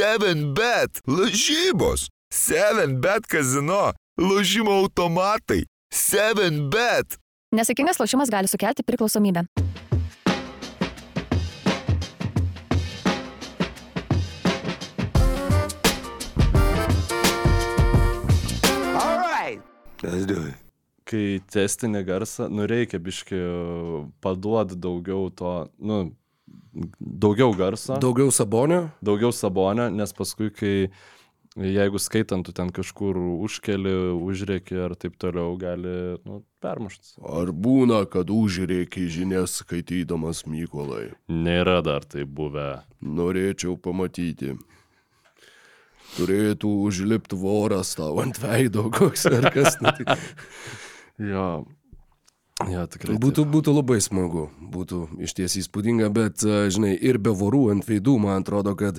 7bet, lažybos, 7bet kazino, lošimo automatai, 7bet. Nesėkmingas lošimas gali sukelti priklausomybę. Let's do it. kai testinį garsą, nu reikia biški paduoti daugiau to, nu, daugiau garso, Daug. Daugiau sabonio? daugiau sabonio, nes paskui, kai jeigu skaitant, tu ten kažkur užkeli, užrėki ar taip toliau, gali nu, permušti. Ar būna, kad užrėki žinias skaitydamas Mykolai? Nėra dar tai buvę. Norėčiau pamatyti. Turėtų užlipti voras tau ant veido, koks ar kas. Nu, tai Jo. Jo, tikrai. būtų, būtų labai smagu, būtų iš ties įspūdinga, bet, a, žinai, ir be vorų ant veidų, man atrodo, kad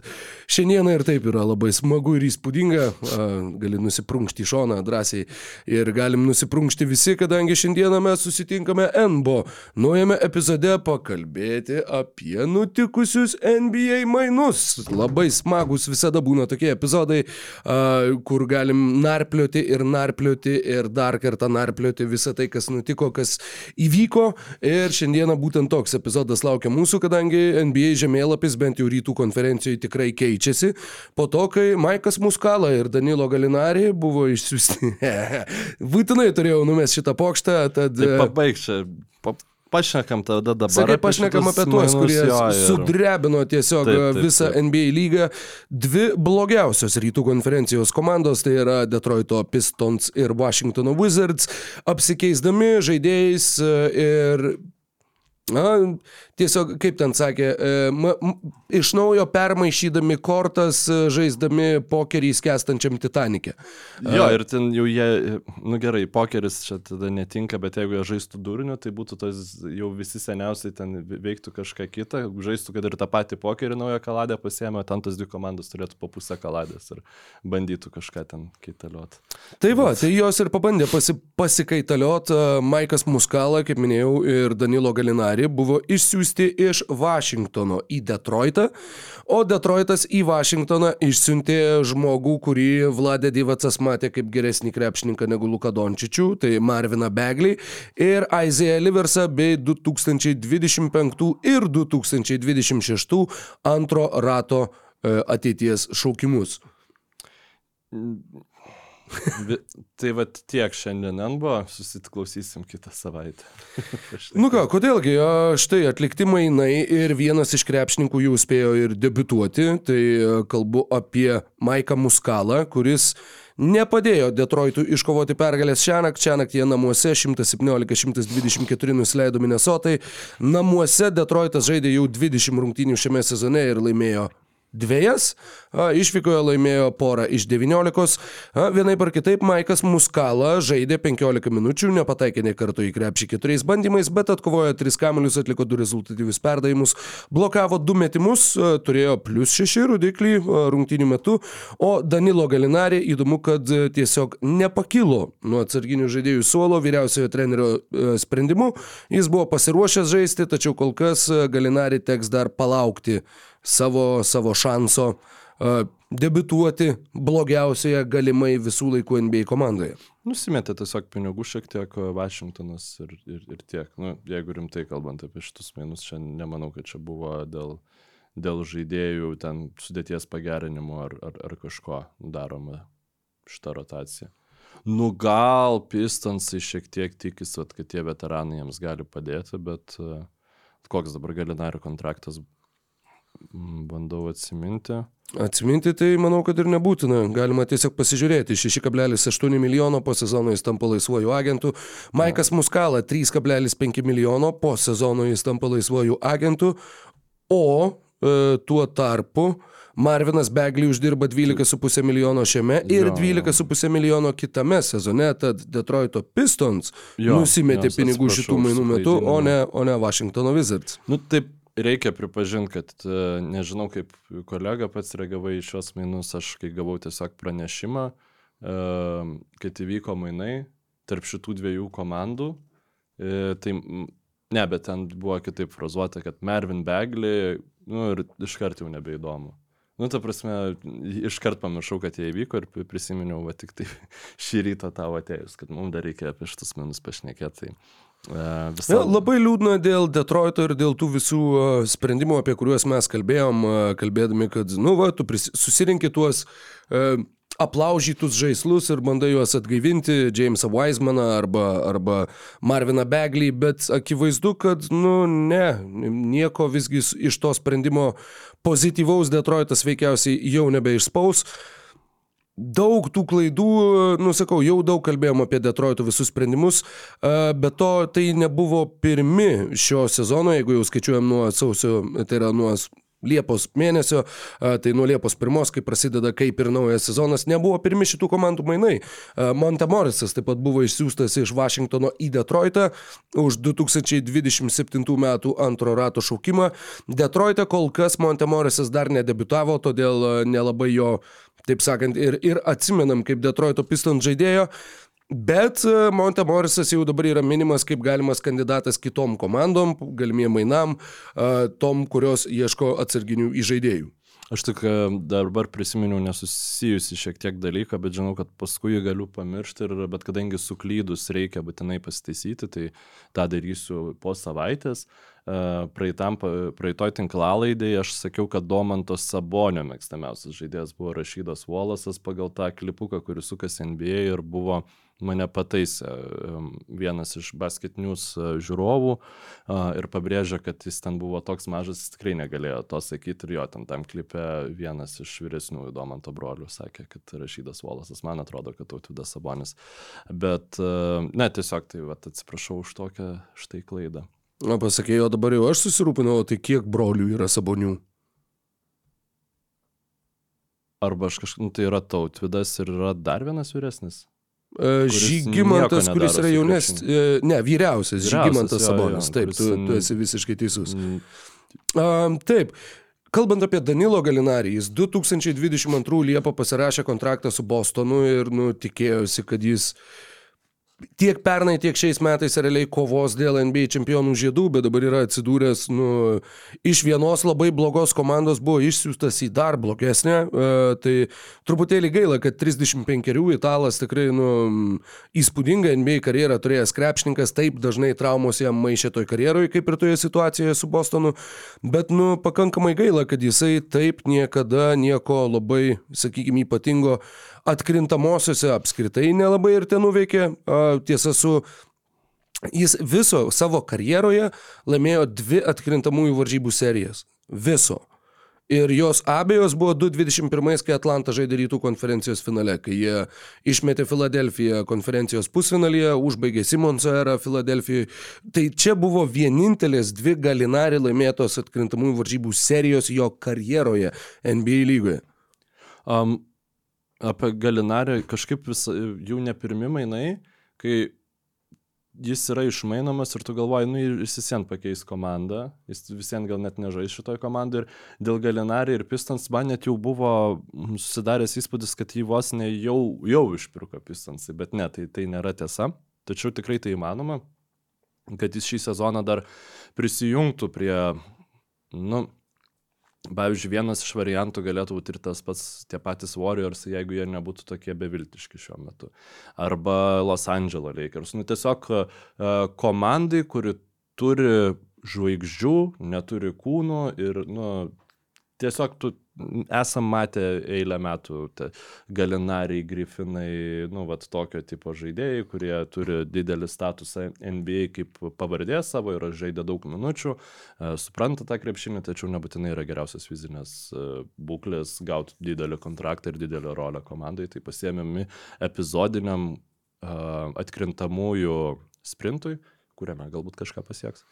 šiandieną ir taip yra labai smagu ir įspūdinga. A, gali nusiprunkšti į šoną drąsiai ir galim nusiprunkšti visi, kadangi šiandieną mes susitinkame NBO naujame epizode pakalbėti apie nutikusius NBA mainus. Labai smagus visada būna tokie epizodai, a, kur galim narplioti ir narplioti ir dar kartą narplioti visą tai, kas nutiko, kas įvyko. Ir šiandieną būtent toks epizodas laukia mūsų, kadangi NBA žemėlapis bent jau rytų konferencijoje tikrai keičiasi. Po to, kai Maikas Muskala ir Danilo Galinari buvo išsiųsti. Būtinai turėjau numesti šitą pokštą, tad... Tai pabaig čia. Pa, pašnekam tada dabar. Sakai, apie pašnekam apie tuos, kurie jo, ir- sudrebino tiesiog Taip, taip, visą taip. NBA lygą. Dvi blogiausios rytų konferencijos komandos, tai yra Detroito Pistons ir Washingtono Wizards, apsikeisdami žaidėjais e, ir Na, tiesiog, kaip ten sakė, e, ma, iš naujo permaišydami kortas, e, žaisdami pokerį skęstančiam Titanikė. Jo, ir ten jau jie, nu gerai, pokeris čia tada netinka, bet jeigu jie žaistų durniu, tai būtų tos jau visi seniausiai ten veiktų kažką kitą, žaistų, kad ir tą patį pokerį naują kaladę pasiemė, ten tos dvi komandos turėtų po pusę kaladės ir bandytų kažką ten kaitaliot. Tai va, tai jos ir pabandė pasi, pasikaitaliot. e, Maikas Muskala, kaip minėjau, ir Danilo Galinari buvo išsiųsti iš Vašingtono į Detroitą, o Detroitas į Vašingtoną išsiuntė žmogų, kurį Vladė Divacas matė kaip geresnį krepšininką negu Luka Dončičių, tai Marviną Beglį ir Isaiah Liversą bei 2025 ir 2026 antro rato e, ateities šaukimus. Tai va tiek šiandien buvo, susiklausysim kitą savaitę. Nu ką, kodėlgi, štai atlikti mainai ir vienas iš krepšininkų jau spėjo ir debituoti, tai kalbu apie Maiką Muskalą, kuris nepadėjo Detroitui iškovoti pergalės šią naktį, šią naktį jie namuose 117-124 nusileido Minnesotai, namuose Detroitas žaidė jau 20 rungtynių šiame sezone ir laimėjo dviejas, išvykoje laimėjo porą iš 19. A, Vienai par kitaip Maikas Muskala žaidė 15 minučių, nepataikė ne karto į krepšį keturiais bandymais, bet atkovojo 3 kamelius, atliko 2 rezultatyvius perdavimus, blokavo 2 metimus, turėjo plus 6 rodiklį a, rungtynių metu, o Danilo Galinarė įdomu, kad a, tiesiog nepakilo nuo atsarginių žaidėjų suolo vyriausiojo trenerio a, sprendimu. Jis buvo pasiruošęs žaisti, tačiau kol kas a, Galinarė teks dar palaukti savo, savo šanso uh, debituoti blogiausioje galimai visų laikų NBA komandoje. Nusimetė tiesiog pinigų šiek tiek Vašingtonas ir, ir, ir tiek. Nu, jeigu rimtai kalbant apie šitus mainus, čia nemanau, kad čia buvo dėl, dėl žaidėjų ten sudėties pagerinimo ar, ar, ar kažko daroma šitą rotaciją. Nu gal Pistonsai šiek tiek tikisi, kad tie veteranai jiems gali padėti, bet uh, koks dabar Galinari kontraktas, bandau atsiminti. Atsiminti tai manau, kad ir nebūtina. Galima tiesiog pasižiūrėti. 6,8 milijono po sezono jis tampa laisvuoju agentu. Maikas Muskala 3,5 milijono po sezono jis tampa laisvuoju agentu. O e, tuo tarpu Marvinas Beglį uždirba 12,5 milijono šiame ir Jo. 12,5 milijono kitame sezone, tad Detroito Pistons Jo, nusimetė jos, pinigų šitų mainų metu, o ne, o ne Washingtono Wizards. Nu taip, reikia pripažinti, kad e, nežinau, kaip kolega pats reagavai į šios mainus, aš kai gavau tiesiog pranešimą, e, kad įvyko mainai tarp šitų dviejų komandų, e, tai ne, bet ten buvo kitaip frazuota, kad Mervin Begley, nu ir iškart jau nebeįdomu. Nu, ta prasme, iškart pamiršau, kad jie įvyko ir pri- prisiminiau, va tik tai šį rytą tavo atėjus, kad mums dar reikia apie šitus minus pašnekėti. Tai, uh, visa... Ja, labai liūdna dėl Detroito ir dėl tų visų a, sprendimų, apie kuriuos mes kalbėjom, a, kalbėdami, kad, nu, va, tu pris, susirinkti tuos a, aplaužytus žaislus ir bandai juos atgaivinti, Jamesą Weismaną arba, arba Marviną Beglį, bet akivaizdu, kad, nu, ne, nieko visgi iš to sprendimo pozityvaus Detroitas veikiausiai jau nebeišspaus. Daug tų klaidų, nusakau, jau daug kalbėjom apie Detroito visus sprendimus, a, bet to tai nebuvo pirmi šio sezono, jeigu jau skaičiuojam nuo sausio, tai yra nuo Liepos mėnesio, tai nuo Liepos pirmos, kai prasideda kaip ir naujas sezonas, nebuvo pirmi šitų komandų mainai. A, Monte Morrisas taip pat buvo išsiųstas iš Vašingtono į Detroitą už 2027 metų antro rato šaukimą. Detroite kol kas Monte Morrisas dar nedebitavo, todėl nelabai jo, taip sakant, ir, ir atsimenam kaip Detroito Pistons žaidėjo. Bet e, Monte Morisas jau dabar yra minimas kaip galimas kandidatas kitom komandom, galimiem mainam, e, tom, kurios ieško atsarginių įžaidėjų. Aš tik e, dabar prisiminiau nesusijusi šiek tiek dalyką, bet žinau, kad paskui jį galiu pamiršti, ir, bet kadangi suklydus reikia būtinai pasitaisyti, tai tą darysiu po savaitės. Praeitam, praeitoj tinklalaidėje aš sakiau, kad Domanto Sabonio mėgstamiausias žaidėjas buvo Rašydas Volasas pagal tą klipuką, kuris sukasi NBA ir buvo mane pataisė vienas iš basket news e, žiūrovų ir pabrėžė, kad jis ten buvo toks mažas, jis tikrai negalėjo to sakyti ir jo ten tam klipe vienas iš vyresniųjų Domanto brolių sakė, kad rašydas Volasas, man atrodo, kad tautvydas Sabonis. Bet, e, ne, tiesiog tai, vat, atsiprašau už tokią štai klaidą. O pasakė, o dabar jau aš susirūpinau, tai kiek brolių yra sabonių? Arba aš kažkaip, nu, tai yra tautvydas ir yra dar vienas vyresnis. E, Kuris Žygimantas, kuris yra jaunesnis, krepšiniu. ne, vyriausias, Vyriausias, Žygimantas Sabonis, jo, taip, kuris, tu, tu esi visiškai teisus. Mm, Um, taip. Kalbant apie Danilo Galinarį, jis 2022 Liepą pasirašė kontraktą su Bostonu ir nu, tikėjosi, kad jis tiek pernai, tiek šiais metais realiai kovos dėl NBA čempionų žiedų, bet dabar yra atsidūręs nu, iš vienos labai blogos komandos, buvo išsiųstas į dar blogesnę. E, tai truputėlį gaila, kad 35 italas tikrai nu, įspūdingą NBA karjerą turėjęs krepšininkas, taip dažnai traumos jam maišė toj karjeroje, kaip ir toje situacijoje su Bostonu, bet nu, pakankamai gaila, kad jisai taip niekada nieko labai, sakykime, ypatingo atkrintamosiose apskritai nelabai ir ten nuveikė. Tiesa, su Jis viso savo karjeroje laimėjo dvi atkrintamųjų varžybų serijas. Viso. Ir jos abiejos buvo 2-21, kai Atlanta žaidė rytų konferencijos finale, kai jie išmetė Filadelfiją konferencijos pusfinalyje, užbaigė Simonso erą Filadelfijoje. Tai čia buvo vienintelės dvi galinari laimėtos atkrintamųjų varžybų serijos jo karjeroje NBA lygoje. Um, apie Galinarį kažkaip vis, jų ne pirmi mainai, kai jis yra išmainomas ir tu galvoji, nu jis visien pakeis komandą, jis visien gal net nežais šitoj komandai ir dėl Galinarį ir Pistons man net jau buvo mm, susidaręs įspūdis, kad jį vos ne jau, jau išpirko Pistonsai, bet ne, tai, tai nėra tiesa, tačiau tikrai tai įmanoma, kad jis šį sezoną dar prisijungtų prie, nu, Pavyzdžiui, vienas iš variantų galėtų būti ir tas pats tie patys Warriors, jeigu jie nebūtų tokie beviltiški šiuo metu. Arba Los Angeles Lakers. Nu, tiesiog uh, komandai, kuri turi žvaigždžių, neturi kūnų ir, nu, tiesiog tu esam matę eilę metų galinariai, grifinai, nu, vat tokio tipo žaidėjai, kurie turi didelį statusą NBA kaip pavardė savo ir žaidė daug minučių, e, supranta tą krepšinį, tačiau nebūtinai yra geriausias fizinės e, būklės gauti didelį kontraktą ir didelę rolę komandai, tai pasiemėmi epizodiniam e, atkrintamųjų sprintui kuriame galbūt kažką pasieks.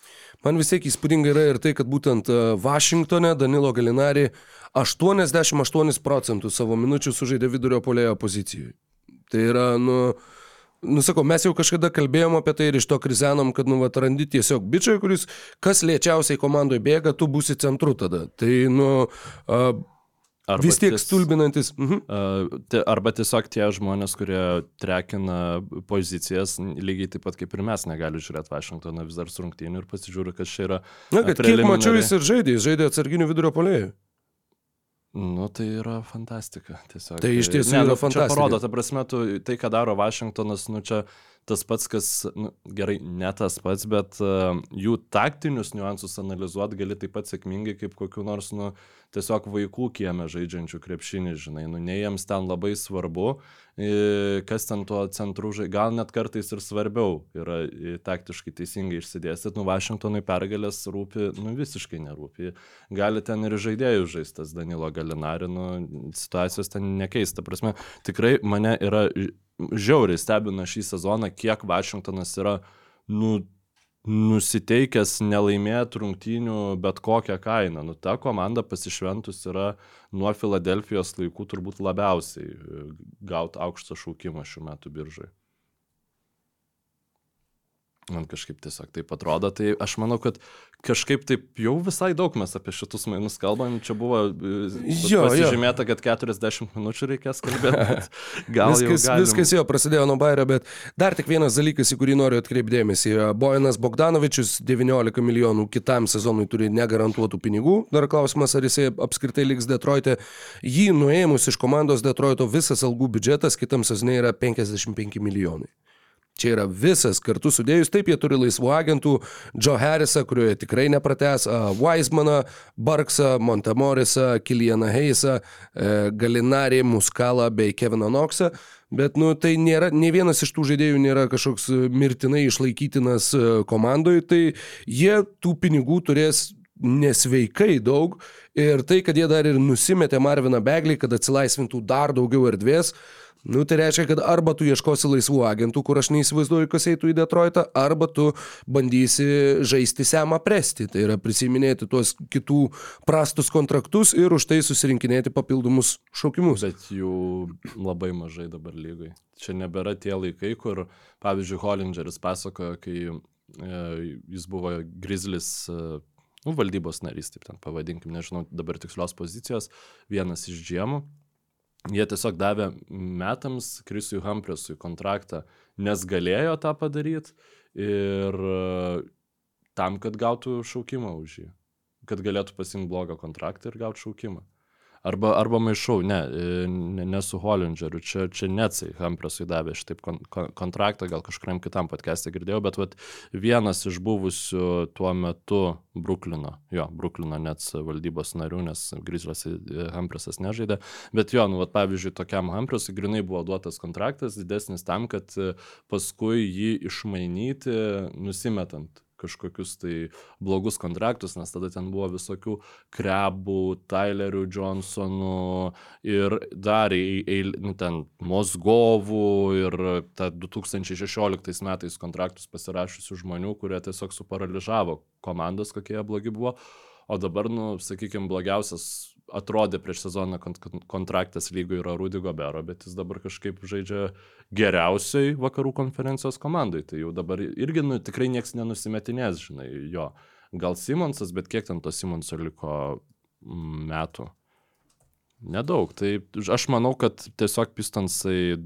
Man vis tiek įspūdinga yra ir tai, kad būtent e, Vašingtone Danilo Galinari 88 procentų savo minučių sužaidė vidurio polėjo pozicijoje. Tai yra, nu, nusakau, mes jau kažkada kalbėjom apie tai ir iš to krizenom, kad, nu, atrandi tiesiog bičiai, kuris kas lėčiausiai komandoje bėga, tu būsi centru tada. Tai, nu, uh, Arba vis tiek ties- stulbinantis. Mhm. Arba tiesiog tie žmonės, kurie trekina pozicijas, lygiai taip pat kaip ir mes, negali žiūrėti Vašingtoną vis dar surungtynių ir pasižiūri, kas čia yra. Na, kad kiek mačiau jis ir žaidė, jis žaidė atsarginių vidurio polėjų. Nu, tai yra fantastika. Tiesiog. Tai iš tiesų ne, yra nu, fantastika. Parodo, ta prasme, tu, tai, ką daro Vašingtonas, nu čia tas pats, kas, nu, gerai, ne tas pats, bet uh, jų taktinius niuansus analizuoti gali taip pat sėkmingai kaip kokiu nors, nu, tiesiog vaikų kieme žaidžiančių krepšinį, žinai, nu, ne jiems ten labai svarbu, e, kas ten tuo centru žaidžia, gal net kartais ir svarbiau yra e, taktiškai teisingai išsidėstyti, nu, Vašingtonui pergalės rūpi, nu, visiškai nerūpi. Gali ten ir žaidėjų žaistas Danilo Galinari, nu, situacijos ten nekeista. Prasme, tikrai mane yra žiauriai stebina šį sezoną, kiek Vašingtonas yra, nu, nusiteikęs nelaimėti rungtynių bet kokią kainą. Nu, ta komanda pasišventus yra nuo Filadelfijos laikų turbūt labiausiai gauti aukštą šaukimą šiuo metu biržai. Man kažkaip tiesiog taip atrodo, tai aš manau, kad kažkaip taip jau visai daug mes apie šitus mainus kalbam, čia buvo Jo, pasižymėta, kad 40 minučių reikės kalbėti, gal jau Viskas, galim. viskas jo prasidėjo nuo Bairio, bet dar tik vienas dalykas, į kurį noriu atkreipdėmėsi. Bojanas Bogdanovičius 19 milijonų kitam sezonui turi negarantuotų pinigų. Dar klausimas, ar jisai apskritai liks Detroite. Jį nuėmus iš komandos Detroito visas algų biudžetas kitam sezonui yra 55 milijonai. Čia yra visas kartu sudėjus, taip jie turi laisvų agentų, Joe Harrisą, kurioje tikrai nepratęs, uh, Weismaną, Barksą, Montemorisą, Kilianą Heisą, uh, Galinarį, Muskalą bei Keviną Knoxą. Bet, nu, tai nėra, ne vienas iš tų žaidėjų nėra kažkoks mirtinai išlaikytinas uh, komandoje, tai jie tų pinigų turės nesveikai daug. Ir tai, kad jie dar ir nusimetė Marviną Beglį, kad atsilaisvintų dar daugiau erdvės, Nu, tai reiškia, kad arba tu ieškosi laisvų agentų, kur aš neįsivaizduoju, kas eitų į Detroitą, arba tu bandysi žaisti semą presti. Tai yra prisiminėti tuos kitų prastus kontraktus ir už tai susirinkinėti papildomus šaukimus. Bet jų labai mažai dabar lygai. Čia nebėra tie laikai, kur, pavyzdžiui, Hollingeris pasakojo, kai e, jis buvo Grizzlis e, nu, valdybos narys, taip ten pavadinkim, nežinau dabar tikslios pozicijos, vienas iš džiemų. Jie tiesiog davė metams Krisui Humpresui kontraktą, nes galėjo tą padaryti ir e, tam, kad gautų šaukimą už jį. Kad galėtų pasimti blogą kontraktą ir gauti šaukimą. Arba, arba maišau, ne, ne, ne su Hollingeriu, čia, čia Netsai Humpresui davė šitaip kon, kon, kontraktą, gal kažkuriam kitam podcast'e girdėjau, bet vat, vienas iš buvusių tuo metu Bruklino, jo, Bruklino Nets valdybos narių, nes Grizzliuose Humpresas nežaidė, bet jo, nu, vat, pavyzdžiui, tokiam Humpresui grinai buvo duotas kontraktas didesnis tam, kad paskui jį išmainyti, nusimetant kažkokius tai blogus kontraktus, nes tada ten buvo visokių krebų, Tylerių, Johnsonų ir dar į, į, nu, ten Mozgovų ir ta 2016 metais kontraktus pasirašusių žmonių, kurie tiesiog suparaližavo komandas, kokie jie blogi buvo. O dabar, nu, sakykime, blogiausias atrodė prieš sezoną kont kontraktas lygo yra Rudy Gobero, bet jis dabar kažkaip žaidžia geriausiai vakarų konferencijos komandai. Tai jau dabar irgi nu, tikrai niekas nenusimetinės, žinai, jo. Gal Simonsas, bet kiek ten to Simonso liko metų? Nedaug. Tai aš manau, kad tiesiog Pistonsai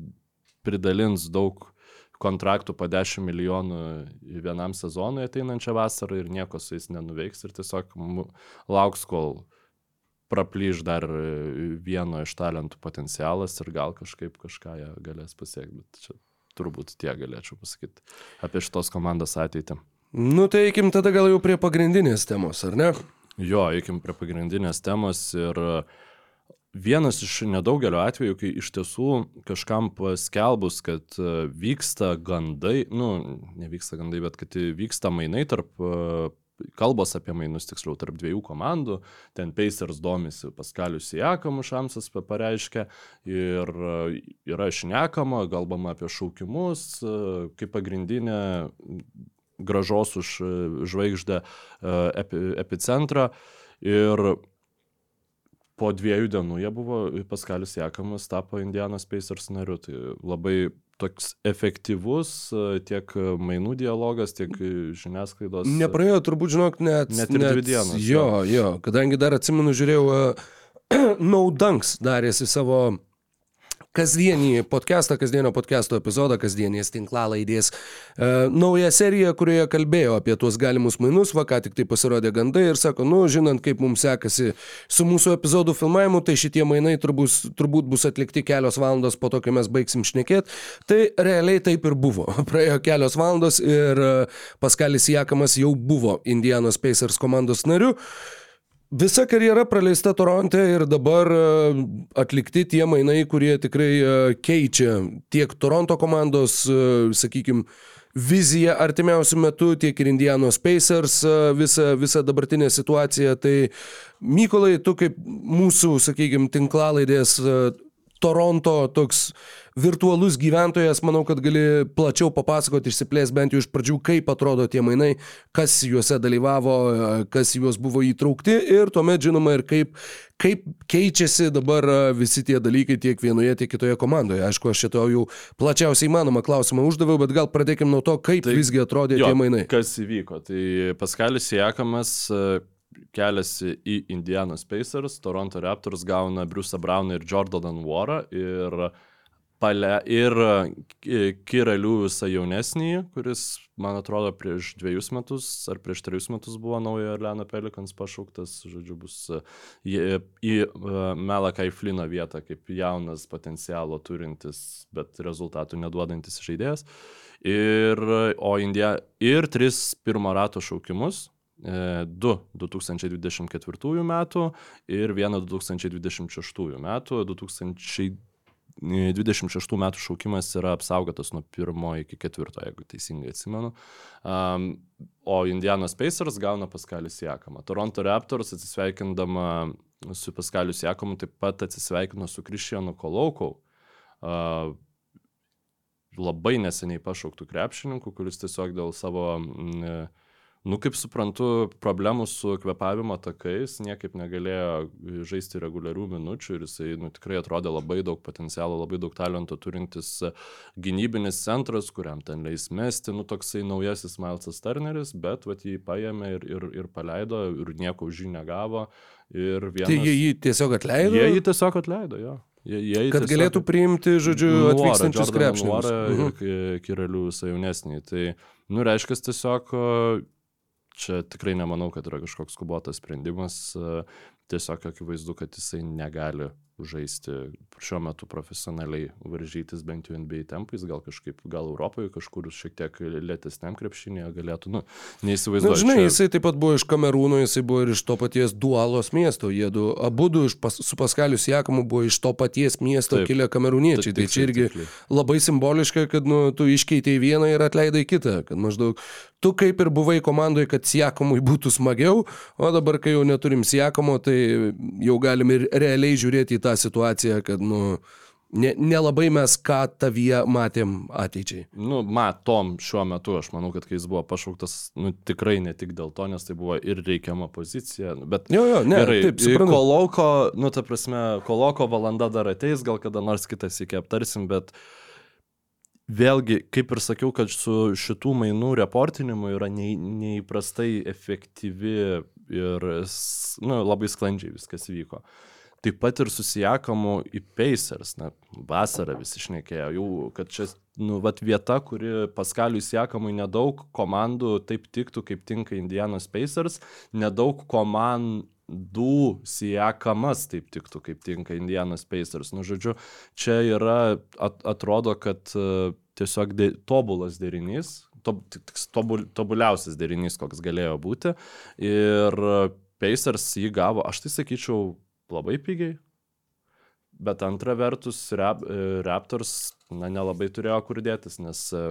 pridalins daug kontraktų po 10 milijonų vienam sezonui ateinančią vasarą ir nieko su jais nenuveiks ir tiesiog lauks, kol praplyš dar vieno iš talentų potencialas ir gal kažkaip kažką jie galės pasiekti. Bet čia turbūt tie galėčiau pasakyti apie šitos komandos ateitį. Nu, tai eikim tada gal jau prie pagrindinės temos, ar ne? Jo, eikim prie pagrindinės temos ir uh, vienas iš nedaugelio atvejų, kai iš tiesų kažkam paskelbus, kad e, vyksta gandai, nu, nevyksta gandai, bet kad vyksta mainai tarp e, kalbos apie mainus, tiksliau, tarp dviejų komandų. Ten Pacers domisi Paskalius Jakamu, Šamsas pareiškia ir e, yra šnekama, kalbama apie šaukimus, kaip pagrindinė gražos už žvaigždę epi, epicentrą. Ir po dviejų dienų jie buvo, Paskalis Jakamas tapo Indianos Pacers nariu. Tai labai toks efektyvus tiek mainų dialogas, tiek žiniasklaidos. Nepraėjo turbūt, žinok, net, net net, dvi dienos. Jo, jo, kadangi dar atsimenu, žiūrėjau, Naudanks darėsi savo kasdienį podcastą, kasdienio podcast'o epizodą, kasdienės tinklalaidės e, naują seriją, kurioje kalbėjo apie tuos galimus mainus, va ką tik tai pasirodė gandai ir sako, nu, žinant, kaip mums sekasi su mūsų epizodų filmavimu, tai šitie mainai turbūt, turbūt bus atlikti kelios valandos po to, kai mes baigsim šnekėti. Tai realiai taip ir buvo. Praėjo kelios valandos ir e, Paskalis Jakamas jau buvo Indianos Pacers komandos nariu. Visa karjera praleista Toronte ir dabar e, atlikti tie mainai, kurie tikrai e, keičia tiek Toronto komandos, sakykime, viziją artimiausių metų, tiek ir Indianos Pacers visą, visą dabartinę situaciją. Tai Mykolai, tu kaip mūsų, sakykime, tinklalaidės Toronto toks virtualus gyventojas, manau, kad gali plačiau papasakoti, išsiplės bent jau iš pradžių, kaip atrodo tie mainai, kas juose dalyvavo, kas juos buvo įtraukti ir tuomet žinoma ir kaip, kaip keičiasi dabar visi tie dalykai tiek vienoje, tiek kitoje komandoje. Aišku, aš šito jau plačiausiai įmanomą klausimą uždaviau, bet gal pradėkime nuo to, kaip tai, visgi atrodė jo, tie mainai. Kas įvyko? Tai Paskalis Jekamas keliasi į Indianos Pacers, Toronto Raptors gauna Bruce'ą Browną ir Jordaną Warą ir, pale, ir Kira Lewisą jaunesnį, kuris, man atrodo, prieš dviejus metus ar prieš trejus metus buvo naujo Orleano Pelikans pašauktas, žodžiu, bus į, į Melakai Flino vietą kaip jaunas potencialo turintis, bet rezultatų neduodantis žaidėjas. Ir, o Indija ir tris pirmo rato šaukimus, 2 2024 metų ir 1 2026 metų. 2026 metų šaukimas yra apsaugotas nuo 1 iki 4, jeigu teisingai atsimenu. Um, o Indianos Pacers gauna Paskalis Jakamą. Toronto Raptors atsisveikindama su Paskalius Jakamu taip pat atsisveikino su Kristianu Kolaukau. Uh, labai neseniai pašauktų krepšininkų, kuris tiesiog dėl savo mm, nu kaip suprantu problemų su kvėpavimo takais niekaip negalėjo žaisti reguliarių minučių ir jisai nu tikrai atrodė labai daug potencialo labai daug talento turintis gynybinis centras kuriam ten leis mesti nu toksai naujasis mailsas turneris bet vat jį paėmė ir ir ir paleido ir nieko už jį negavo ir vienas Tai jie jį tiesiog atleido? jie jį tiesiog atleido jo Jie, jie kad tiesiog... galėtų priimti, žodžiu, atvykstančius krepšininkus. Nuorą ir mhm. Kirelių visą jaunesnį. Tai, nu, reiškia, tiesiog čia tikrai nemanau, kad yra kažkoks skubotas sprendimas, tiesiog akivaizdu, kad jisai negali žaisti šiuo metu profesionaliai varžytis bent jau NBA tempais, gal kažkaip, gal Europoje kažkur šiek tiek lėtesniam krepšinėje galėtų, nu, neįsivaizduoju. Na, žinai, čia... jisai taip pat buvo iš Kamerūno, jisai buvo ir iš to paties Dualos miesto, jie du, abu du pas, su Paskalius Jakamu buvo iš to paties miesto taip, kilę kamerūniečiai, taip, tai čia irgi tikliai. labai simboliška, kad, nu, tu iškeitėjai vieną ir atleidai kitą, kad maždaug tu kaip ir buvai komandoje, kad Siakamui būtų smagiau, o dabar, kai jau neturim Siakamo, tai jau galim ir realiai žiūrėti į tą situaciją, kad, nu, nelabai ne mes ką tavyje matėm ateičiai. Nu, matom šiuo metu, aš manau, kad kai jis buvo pašauktas, nu, tikrai ne tik dėl to, nes tai buvo ir reikiama pozicija, nu, bet... Jo, jo, ne, gerai, taip, suprantu. Koloko, nu, ta prasme, koloko valanda dar ateis, gal kada nors kitas iki aptarsim, bet uh, vėlgi, kaip ir sakiau, kad su šitų mainų reportinimu yra nei, neįprastai efektyvi ir nu, labai sklandžiai viskas vyko. Taip pat ir susijakamu į Pacers, na, vasarą visi išnekėjo, jau, kad čia, nu, vat vieta, kuri Paskaliui Siakamui nedaug komandų taip tiktų, kaip tinka Indianos Pacers, nedaug komandų du siekamas taip tiktų, kaip tinka Indianas Pacers. Nu, žodžiu, čia yra, at, atrodo, kad uh, tiesiog de, tobulas derinys, to, tobul, tobuliausias derinys, koks galėjo būti. Ir Pacers jį gavo, aš tai sakyčiau, labai pigiai. Bet antra vertus, rap, e, Raptors, na, nelabai turėjo kur dėtis, nes e,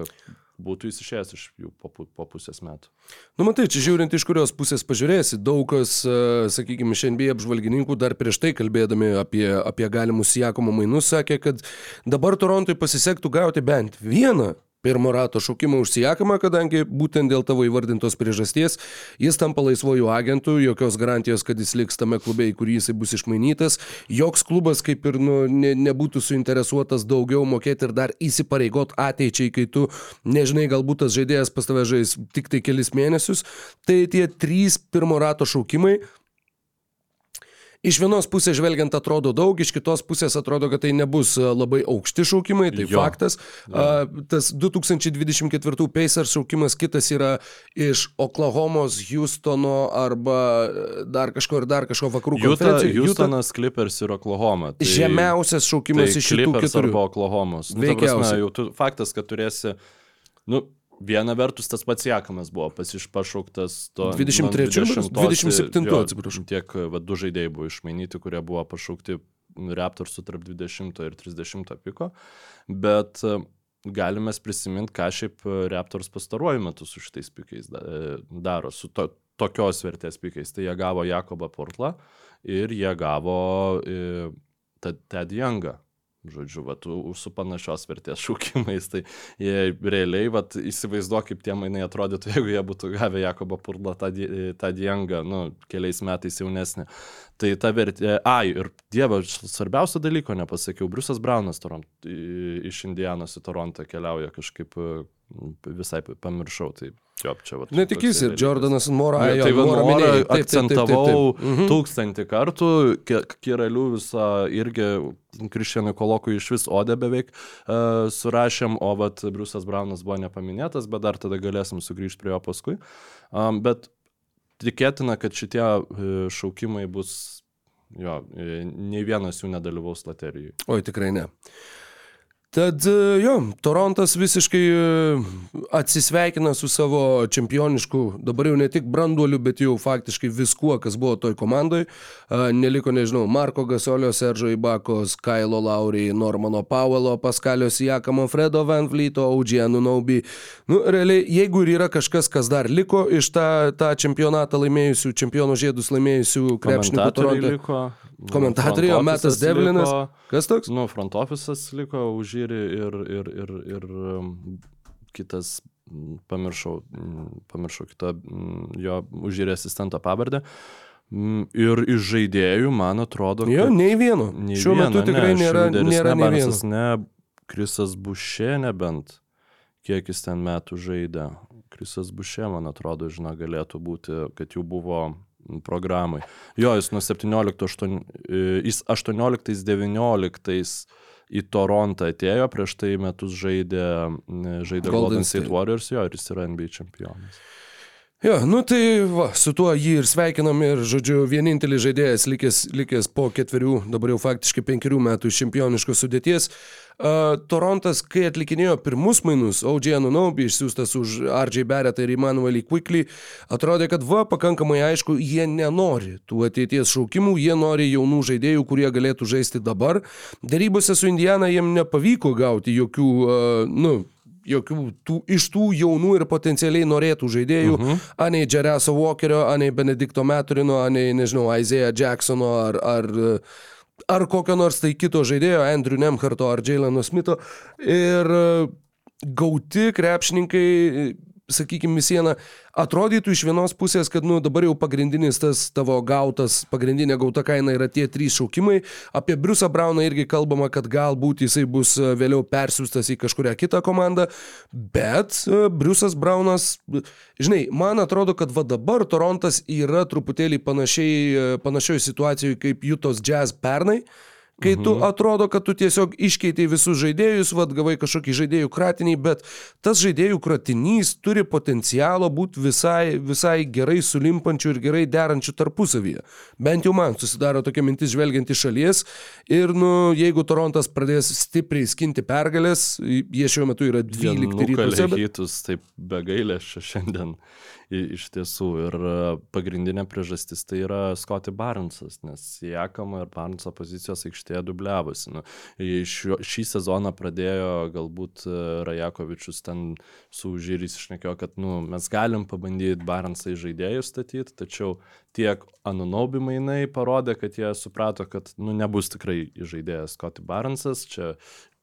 būtų jis išėjęs iš jų po, po pusės metų. Nu, matai, čia žiūrint iš kurios pusės pažiūrėsi, daug kas, e, sakykime, šiandien apžvalgininkų dar prieš tai kalbėdami apie, apie galimus Jakomo mainus sakė, kad dabar Torontui pasisektų gauti bent vieną pirmo rato šaukimą užsijakamą, kadangi būtent dėl tavo įvardintos priežasties jis tampa laisvojų agentų, jokios garantijos, kad jis liks tame klube, į kurį jisai bus išmainytas, joks klubas kaip ir nu, ne, nebūtų suinteresuotas daugiau mokėti ir dar įsipareigot ateičiai, kai tu nežinai, galbūt tas žaidėjas pas tave žais tik tai kelis mėnesius, tai tie trys pirmo rato šaukimai iš vienos pusės žvelgiant atrodo daug, iš kitos pusės atrodo, kad tai nebus a, labai aukšti šaukimai, tai Jo. faktas. A, tas 2024 Pacers šaukimas kitas yra iš Oklahomos, Houstono arba e, dar kažko ir dar kažko vakarų konferencijų. Utah- Houstonas, Clippers ir Oklahoma. Tai, Žemiausias šaukimas tai iš šitų Clippers keturių. arba Oklahomos. Nu, prasme, tu, faktas, kad turėsi, nu, viena vertus tas pats Jakamas buvo pasišpašauktas to. 23, nuo 27, jo, atsiprašau. Tiek, va, du žaidėjai buvo išmainyti, kurie buvo pašaukti Raptorsų tarp 20 ir 30 piko, bet e, galime prisiminti, ką šiaip e, Raptors pastaruoju metu su šitais pikais e, daro, su to, tokios vertės pikais. Tai jie gavo Jakobą Portlą ir jie gavo Ted Ted Youngą. Žodžiu, vat, u- su panašios vertės šūkimais, tai jie realiai, vat, įsivaizduok, kaip tie mainai atrodytų, jeigu jie būtų gavę Jakobo Purlą tą, tą diengą, nu, keliais metais jaunesnį. Tai ta vertė, ai, ir dieve, aš svarbiausio dalyko nepasakiau, Briusas Braunas Toron, i- iš Indianos į Torontą keliauja kažkaip visai pamiršau, tai jo, čia va. Netikys ir Jordanas Mora. Na, jo, tai Mora. Taip, taip, taip, taip, akcentavau. Mhm. tūkstantį kartų, Kiralių visą irgi Krišianui Kolokui iš vis Odę beveik uh, surašėm, o vat Briusas Braunas buvo nepaminėtas, bet dar tada galėsim sugrįžti prie jo paskui. Um, bet tikėtina, kad šitie uh, šaukimai bus, jo, uh, nei vienas jų nedalyvaus loterijoje. Oi, tikrai ne. Tad e, jo, Torontas visiškai e, atsisveikina su savo čempionišku, dabar jau ne tik branduoliu, bet jau faktiškai viskuo, kas buvo toj komandai. A, Neliko, nežinau, Marko Gasolio, Seržo Ibakos, Kailo Lauriai, Normano Pauelo, Paskalio Sijakamo, Fredo Van Vlyto, Audžianų Naubi. Nu, realiai, jeigu ir yra kažkas, kas dar liko iš tą, tą čempionatą laimėjusių, čempionų žiedus laimėjusių krepšininkų Toronto. Liko. Komentatoriai, o Metas Devlinas. liko. Kas toks? Nu, front office'as liko užžyri ir, ir, ir, ir um, kitas, mm, pamiršau, mm, pamiršau kitą mm, jo užžyri asistento pavardę. Ir iš žaidėjų, man atrodo, Jo, nei vieno. nei Šiuo vieno, metu tikrai ne, nėra, nėra ne. Barnsas, ne, Krisas Bušė nebent, kiek jis ten metų žaidė. Krisas Bušė, man atrodo, žinoma, galėtų būti, kad jau buvo programai. Jo, jis nuo 17, 8, jis 18-19 į Torontą atėjo, prieš tai metus žaidė, žaidė Golden Golden State State. Warriors, jo, ir jis yra NBA čempionas. Jo, nu tai va, su tuo jį ir sveikinam ir, žodžiu, vienintelis žaidėjas likęs, likęs po ketverių, dabar jau faktiškai penkerių metų iš čempioniškos sudėties. Uh, Torontas, kai atlikinėjo pirmus mainus, OG Anunobi išsiųstas už RJ Barrettą ir Emmanuelį Quickly, atrodė, kad va, pakankamai aišku, jie nenori tų ateities šaukimų, jie nori jaunų žaidėjų, kurie galėtų žaisti dabar. Darybose su Indiana jiem nepavyko gauti jokių, uh, nu, jokių tų, iš tų jaunų ir potencialiai norėtų žaidėjų, uh -huh. anei Jereso Walkerio, anei Benedikto Meturino, anei, nežinau, Isaiah Jacksono ar, ar, ar kokio nors tai kito žaidėjo, Andrew Nemharto ar Jaileno Smito. Ir gauti krepšininkai, sakykime, visieną atrodytų iš vienos pusės, kad nu, dabar jau pagrindinis tas tavo gautas, pagrindinė gauta kaina yra tie trys šaukimai. Apie Briusą Brauną irgi kalbama, kad galbūt jisai bus e, vėliau persiųstas į kažkurią kitą komandą, bet e, Briusas Braunas, žinai, man atrodo, kad va dabar Torontas yra truputėlį panašiai, e, panašioj situacijoje kaip Jutos Jazz pernai. Kai tu atrodo, kad tu tiesiog iškeitei visus žaidėjus, vad gavai kažkokį žaidėjų kratinį, bet tas žaidėjų kratinys turi potencialo būti visai, visai gerai sulimpančių ir gerai derančių tarpusavyje. Bent jau man susidaro tokia mintis žvelgiant iš šalies. Ir, nu, jeigu Torontas pradės stipriai skinti pergalės, jie šiuo metu yra 12 rytuose. Bet... Rytus taip be gailėšio šiandien iš tiesų. Ir e, pagrindinė priežastis tai yra Scotty Barnesas, nes Jakama ir Barneso pozicijos aikštėje dubliavosi. Nu, šio, šį sezoną pradėjo galbūt e, Rajakovičius ten su žyriais išnekėjo, kad nu, mes galim pabandyti Barnesą į žaidėjų statyti, tačiau tiek Anunobi mainai parodė, kad jie suprato, kad nu, nebus tikrai žaidėjas Scotty Barnesas. Čia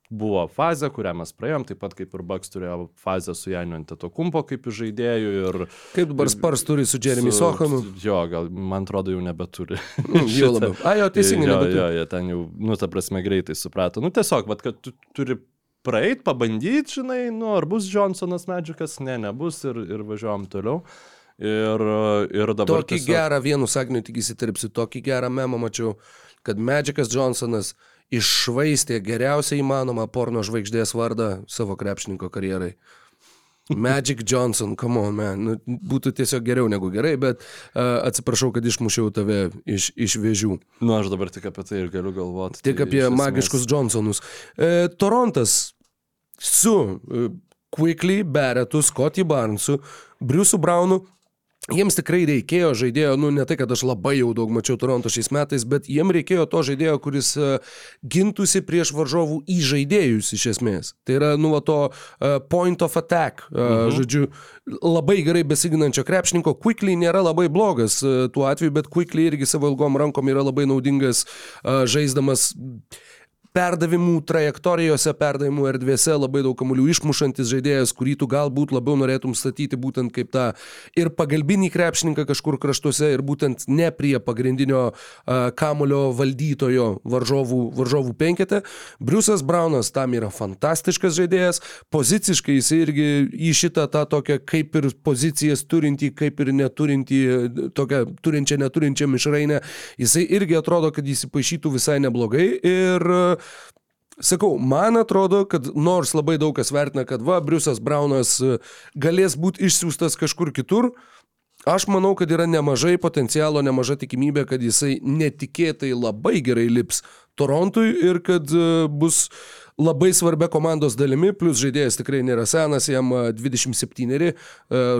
buvo fazė, kurią mes praėjom, taip pat kaip ir Baks turėjo fazę su Janiu Antetokumpo kaip žaidėjų ir... Kaip dabar Spars turi su Jeremy Sohanu? Jo, gal, man atrodo, jau nebeturi. Jau labiau. A, jo, teisingai, jo, jo, jie ten jau, nu, ta prasme, greitai suprato. Nu, tiesiog, vat, kad tu turi praeit, pabandyti, žinai, nu, ar bus Johnsonas medžiukas, ne, nebus ir, ir važiuojam toliau. Ir, ir dabar Tokį tiesiog... gerą, vienu sakiniu tik įsiterpsiu, tokį gerą memą mačiau, kad Magicas Johnsonas iššvaistė geriausiai įmanomą porno žvaigždės vardą savo krepšininko karjerai. Magic Johnson, come on, man. Nu, būtų tiesiog geriau negu gerai, bet uh, atsiprašau, kad išmušiau tave iš, iš vėžių. Nu, aš dabar tik apie tai ir galiu galvoti. Tik tai apie esmės... magiškus Johnsonus. E, Torontas su e, Quickly, Beretu, Scotty Barnesu, Briusu Braunu Jiems tikrai reikėjo žaidėjo, nu ne tai, kad aš labai jau daug mačiau Toronto šiais metais, bet jiem reikėjo to žaidėjo, kuris uh, gintųsi prieš varžovų įžaidėjus iš esmės. Tai yra, nu, va, to uh, point of attack, uh, mhm. žodžiu, labai gerai besiginančio krepšininko. Quickly nėra labai blogas tuo atveju, bet Quickly irgi savo ilgom rankom yra labai naudingas žaisdamas. Uh, perdavimų trajektorijose, perdavimų erdvėse labai daug kamuolių išmušantis žaidėjas, kurį tu galbūt labiau norėtum statyti būtent kaip tą ir pagalbinį krepšininką kažkur kraštuose ir būtent ne prie pagrindinio uh, kamulio valdytojo varžovų, varžovų penkete. Briusas Braunas tam yra fantastiškas žaidėjas, poziciškai jis irgi į šitą tą tokią kaip ir pozicijas turintį, kaip ir neturintį, tokią turinčią, neturinčią mišrainę, jisai irgi atrodo, kad jis įpašytų visai neblogai ir uh, Sakau, man atrodo, kad nors labai daug kas vertina, kad va, Briusas Braunas e, galės būti išsiųstas kažkur kitur, aš manau, kad yra nemažai potencialo, nemaža tikimybė, kad jisai netikėtai labai gerai lips Torontui ir kad e, bus labai svarbia komandos dalimi, plus žaidėjas tikrai nėra senas, jam 27, e,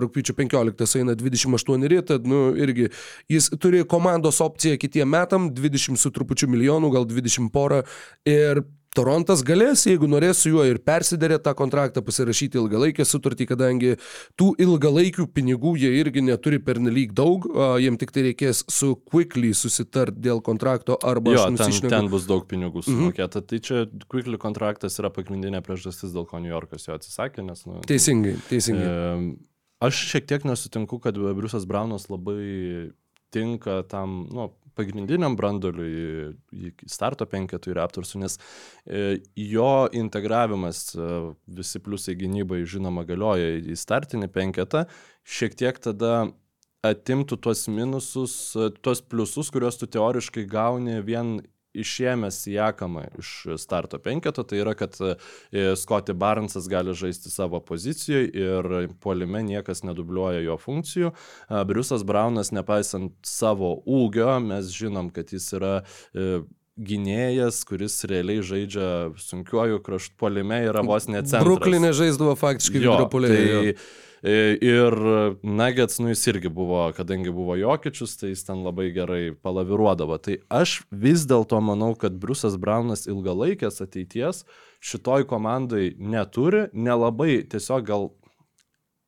rūpiučio 15 eina 28, tad, nu, irgi jis turi komandos opciją kitiem metam, 20 su trupučiu milijonų, gal 20 porą ir Torontas galės, jeigu norės su juo ir persiderė tą kontraktą, pasirašyti ilgalaikę sutartį, kadangi tų ilgalaikių pinigų jie irgi neturi pernelyg daug, jiem tik tai reikės su Quickly susitart dėl kontrakto arba jo, ten, ten bus daug pinigų mhm. sumokėta. -hmm. Tai čia Quickly kontraktas yra pagrindinė priežastis, dėl ko New Yorkas jo atsisakė. Nes, nu, teisingai, teisingai. E, aš šiek tiek nesutinku, kad Briusas Braunas labai tinka tam, nu, pagrindiniam brandoliui, į starto penketui Raptorsų, nes e, jo integravimas, e, visi pliusai gynybai žinoma galioja į startinį penketą, šiek tiek tada atimtų tuos minusus, e, tuos pliusus, kuriuos tu teoriškai gauni vien išėmęs Jakamą iš starto penketo, tai yra, kad e, Scotty Barnesas gali žaisti savo pozicijoje ir puolime niekas nedubliuoja jo funkcijų. Briusas Braunas, nepaisant savo ūgio, mes žinom, kad jis yra e, gynėjas, kuris realiai žaidžia sunkiuoju kraštu polime, yra vos necentras. Bruklinė žaisdavo faktiškai vidurio polėje. Tai, E, ir Nuggets, nu jis irgi buvo, kadangi buvo Jokičius, tai jis ten labai gerai palaviruodavo. Tai aš vis dėlto manau, kad Briusas Braunas ilgalaikės ateities šitoj komandai neturi, nelabai tiesiog gal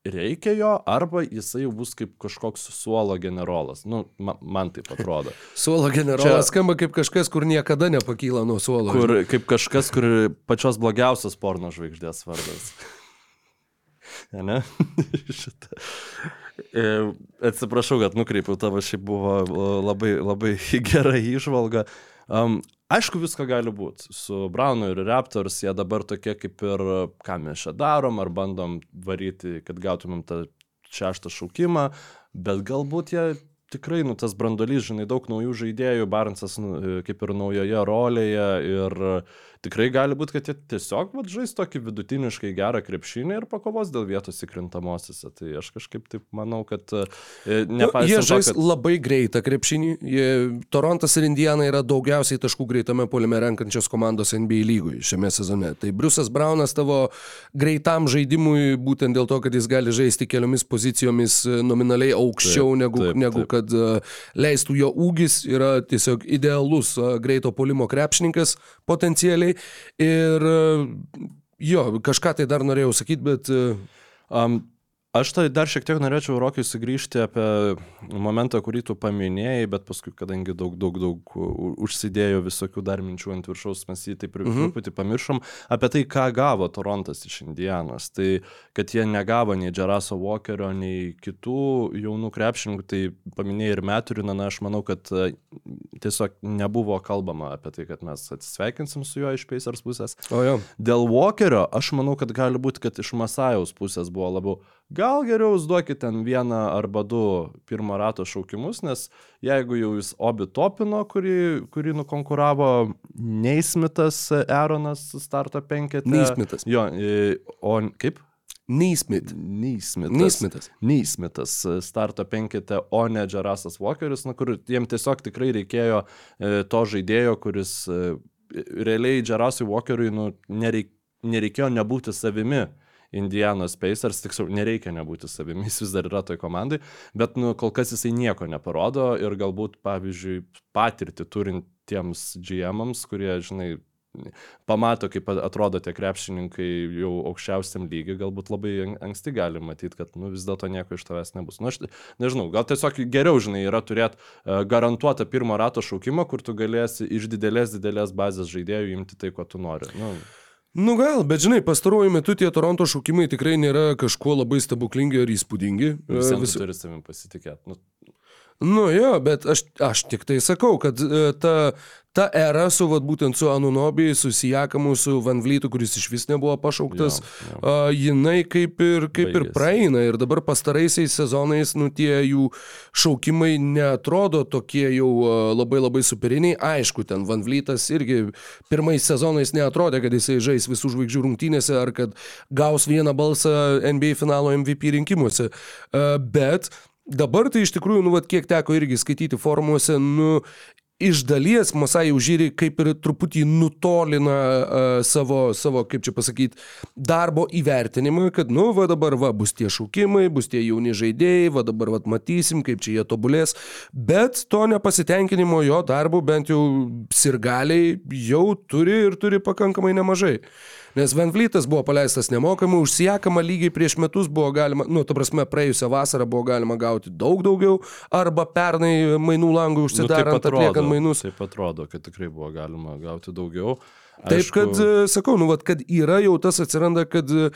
reikia jo, arba jisai jau bus kaip kažkoks suolo generolas. Nu, man, man taip atrodo. suolo generolas Čia, skamba kaip kažkas, kur niekada nepakyla nuo suolo. Kur, kaip kažkas, kur pačios blogiausios porno žvaigždės vardas. Ne? E, atsiprašau, kad nukreipiau tavo, šiaip buvo labai, labai gera įžvalga. Um, aišku, visko gali būti. Su Braunu ir Raptors jie dabar tokie kaip ir, ką mes čia darom, ar bandom varyti, kad gautumėm tą šeštą šaukimą, bet galbūt jie tikrai, nu, tas brandolys, žinai, daug naujų žaidėjų, Barnsas nu, kaip ir naujoje rolėje ir uh, tikrai gali būti, kad jie tiesiog vat, žais tokį vidutiniškai gerą krepšinį ir pakovos dėl vietos įkrintamosiose. Tai aš kažkaip taip manau, kad e, nepaisant. Nu, jie žais to, kad... labai greitą krepšinį. Jie, Torontas ir Indiana yra daugiausiai taškų greitame polime renkančios komandos NBA lygui šiame sezone. Tai Briusas Braunas tavo greitam žaidimui, būtent dėl to, kad jis gali žaisti keliomis pozicijomis e, nominaliai aukščiau taip, negu, taip, negu taip. kad uh, leistų jo ūgis, yra tiesiog idealus greito polimo krepšininkas potencialiai tai. Ir jo, kažką tai dar norėjau sakyti, bet... Um, Aš tai dar šiek tiek norėčiau, Rokiai, sugrįžti apie momentą, kurį tu paminėjai, bet paskui, kadangi daug, daug, daug užsidėjo visokių dar minčių ant viršaus, mes jį taip mhm. truputį pamiršom, apie tai, ką gavo Torontas iš Indianos. Tai, kad jie negavo nei Jeraso Walkerio, nei kitų jaunų krepšininkų, tai paminėjai ir Meturiną, na, aš manau, kad e, tiesiog nebuvo kalbama apie tai, kad mes atsisveikinsim su juo iš Pacers pusės. O jo. Dėl Walkerio, aš manau, kad gali būti, kad iš Masajaus pusės buvo labiau gal geriau jūs duokit ten vieną arba du pirmo rato šaukimus, nes jeigu jau jūs obi topino, kurį, kurį nukonkuravo Neismitas Aaronas starto penketė. Neismitas. Jo, e, o kaip? Neismit. Neismitas. Neismitas. Neismitas starto penketė, o ne Jarasas Walkeris, na, kur jiem tiesiog tikrai reikėjo e, to žaidėjo, kuris e, realiai Jarasui Walkeriui nu, nereik, nereikėjo nebūti savimi. Indianos Pacers, tiksliau, nereikia nebūti savimi, jis vis dar yra toj komandai, bet nu, kol kas jisai nieko neparodo ir galbūt, pavyzdžiui, patirti turintiems GM-ams, kurie, žinai, pamato, kaip atrodo tie krepšininkai jau aukščiausiam lygiui, galbūt labai anksti gali matyti, kad nu, vis dėlto nieko iš tavęs nebus. Nu, aš nežinau, gal tiesiog geriau, žinai, yra turėti uh, garantuotą pirmo rato šaukimą, kur tu galėsi iš didelės, didelės bazės žaidėjų imti tai, ko tu nori. Nu, Nu gal, bet žinai, pastaruoju metu tie Toronto šaukimai tikrai nėra kažkuo labai stebuklingi ar įspūdingi. Vis... turi savim pasitikėti. Nu, Nu jo, bet aš, aš tik tai sakau, kad e, ta, ta era su, vat, būtent su Anunobi, su Sijakamu, su Van Vlytu, kuris iš vis nebuvo pašauktas, jo, jo. Uh, jinai kaip ir, kaip Baigės. ir praeina. Ir dabar pastaraisiais sezonais, nu tie jų šaukimai netrodo tokie jau uh, labai labai superiniai. Aišku, ten Van Vlytas irgi pirmais sezonais neatrodė, kad jisai žais visų žvaigždžių rungtynėse ar kad gaus vieną balsą NBA finalo MVP rinkimuose. Uh, bet Dabar tai iš tikrųjų, nu, vat, kiek teko irgi skaityti formuose, nu, iš dalies Masai Užyri kaip ir truputį nutolina uh, savo, savo, kaip čia pasakyti, darbo įvertinimą, kad, nu, va dabar, va, bus tie šaukimai, bus tie jauni žaidėjai, va dabar, va, matysim, kaip čia jie tobulės, bet to nepasitenkinimo jo darbu bent jau sirgaliai jau turi ir turi pakankamai nemažai. Nes Van Vlytas buvo paleistas nemokamai, užsijakama lygiai prieš metus buvo galima, nu, ta prasme, praėjusią vasarą buvo galima gauti daug daugiau, arba pernai mainų langų užsidarant, nu, atrodo, atliekant mainus. Taip atrodo, kad tikrai buvo galima gauti daugiau. Aišku... Taip, kad, e, sakau, nu, vat, kad yra jau tas atsiranda, kad e,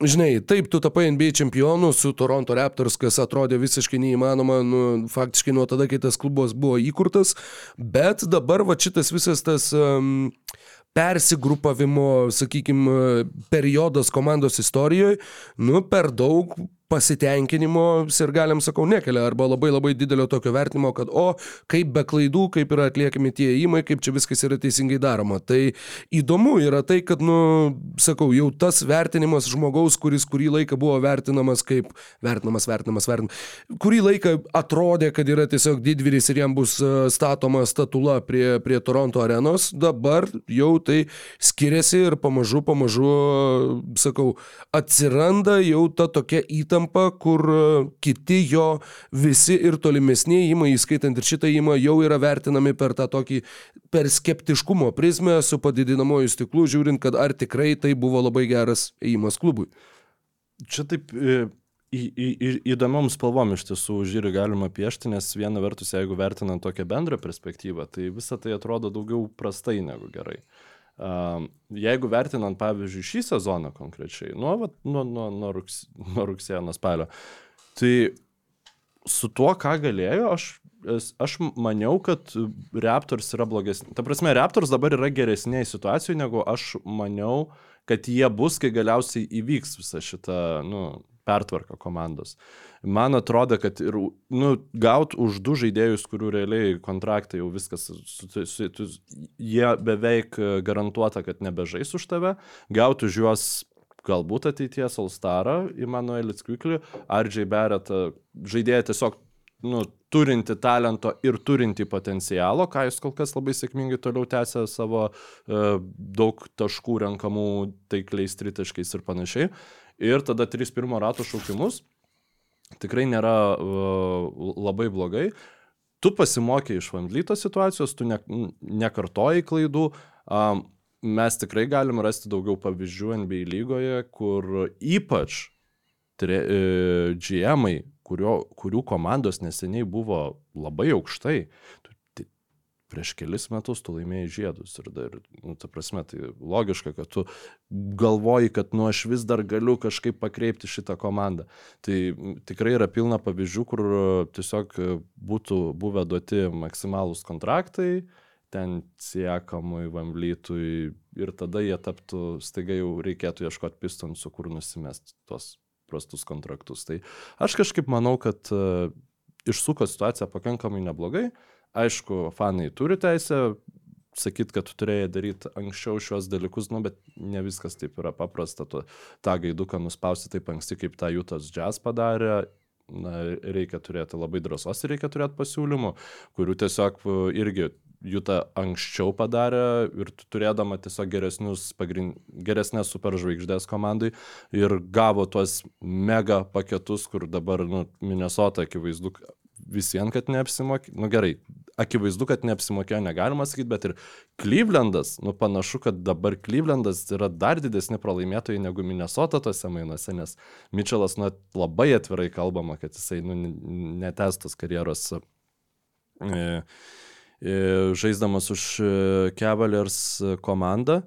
Žinai, taip, tu tapai NBA čempionu su Toronto Raptors, kas atrodė visiškai neįmanoma, nu, faktiškai nuo tada, kai tas klubas buvo įkurtas, bet dabar va šitas visas tas um, persigrupavimo, sakykime, periodas komandos istorijoje, nu, per daug pasitenkinimo ir galim sakau nekelia arba labai labai didelio tokio vertinimo, kad o kaip be klaidų, kaip yra atliekami tie įimai, kaip čia viskas yra teisingai daroma. Tai įdomu yra tai, kad, nu, sakau, jau tas vertinimas žmogaus, kuris kurį laiką buvo vertinamas kaip vertinamas, vertinamas, vertinamas, kurį laiką atrodė, kad yra tiesiog didvyris ir jam bus e, statoma statula prie, prie Toronto arenos, dabar jau tai skiriasi ir pamažu, pamažu, sakau, atsiranda jau ta tokia įtampa įtampa, kur e, kiti jo visi ir tolimesni įmai, įskaitant ir šitą įmą, jau yra vertinami per tą tokį, per skeptiškumo prizmę su padidinamoju stiklu, žiūrint, kad ar tikrai tai buvo labai geras įimas klubui. Čia taip e, į, į, į, įdomiom spalvom iš tiesų žiūri galima piešti, nes viena vertus, jeigu vertinant tokią bendrą perspektyvą, tai visa tai atrodo daugiau prastai negu gerai. Jeigu vertinant, pavyzdžiui, šį sezoną konkrečiai, nuo, vat, nuo, nuo, nuo, rugs, nuo rugsėjo, nuo spalio, tai su tuo, ką galėjo, aš, aš maniau, kad Raptors yra blogesni. Ta prasme, Raptors dabar yra geresnėje situacijoje, negu aš maniau, kad jie bus, kai galiausiai įvyks visa šita, nu, pertvarka komandos. Man atrodo, kad ir, nu, gaut už du žaidėjus, kurių realiai kontraktai jau viskas, su, su, su, jie beveik garantuota, kad nebežais už tave, gaut už juos galbūt ateities Alstarą, Immanuelis Kviklį, Ardžiai Beretą, žaidėją tiesiog nu, turinti talento ir turinti potencialo, ką jis kol kas labai sėkmingai toliau tęsia savo e, daug taškų renkamų taikliais tritaškais ir panašiai ir tada tris pirmo rato šaukimus. Tikrai nėra uh, labai blogai. Tu pasimokė iš Vandlyto situacijos, tu ne, nekartoji klaidų. Um, mes tikrai galim rasti daugiau pavyzdžių NBA lygoje, kur ypač tre, e, GM-ai, kurio, kurių komandos neseniai buvo labai aukštai, prieš kelis metus tu laimėjai žiedus ir dar, nu, ta prasme, tai logiška, kad tu galvoji, kad, nu, aš vis dar galiu kažkaip pakreipti šitą komandą. Tai tikrai yra pilna pavyzdžių, kur tiesiog būtų buvę duoti maksimalūs kontraktai, ten siekamui, vamblytui ir tada jie taptų, staiga jau reikėtų ieškoti pistonsų, kur nusimest tos prastus kontraktus. Tai aš kažkaip manau, kad uh, išsuko situaciją pakankamai neblogai. Aišku, fanai turi teisę sakyti, kad tu turėjai daryti anksčiau šios dalykus, nu, bet ne viskas taip yra paprasta, tu tą gaiduką nuspausti taip anksti, kaip tą Jutas Jazz padarė. Na, reikia turėti labai drąsos ir reikia turėti pasiūlymų, kurių tiesiog irgi Juta anksčiau padarė ir turėdama tiesiog geresnius, pagrind, geresnės superžvaigždės komandai ir gavo tuos mega paketus, kur dabar, nu, Minnesota akivaizdu visiems, kad neapsimokė, nu gerai, akivaizdu, kad neapsimokėjo, negalima sakyti, bet ir Clevelandas, nu panašu, kad dabar Clevelandas yra dar didesni pralaimėtojai negu Minnesota tose mainuose, nes Mitchellas, nu, labai atvirai kalbama, kad jisai, nu, netestas karjeros. E, žaisdamas už e, Cavaliers komandą.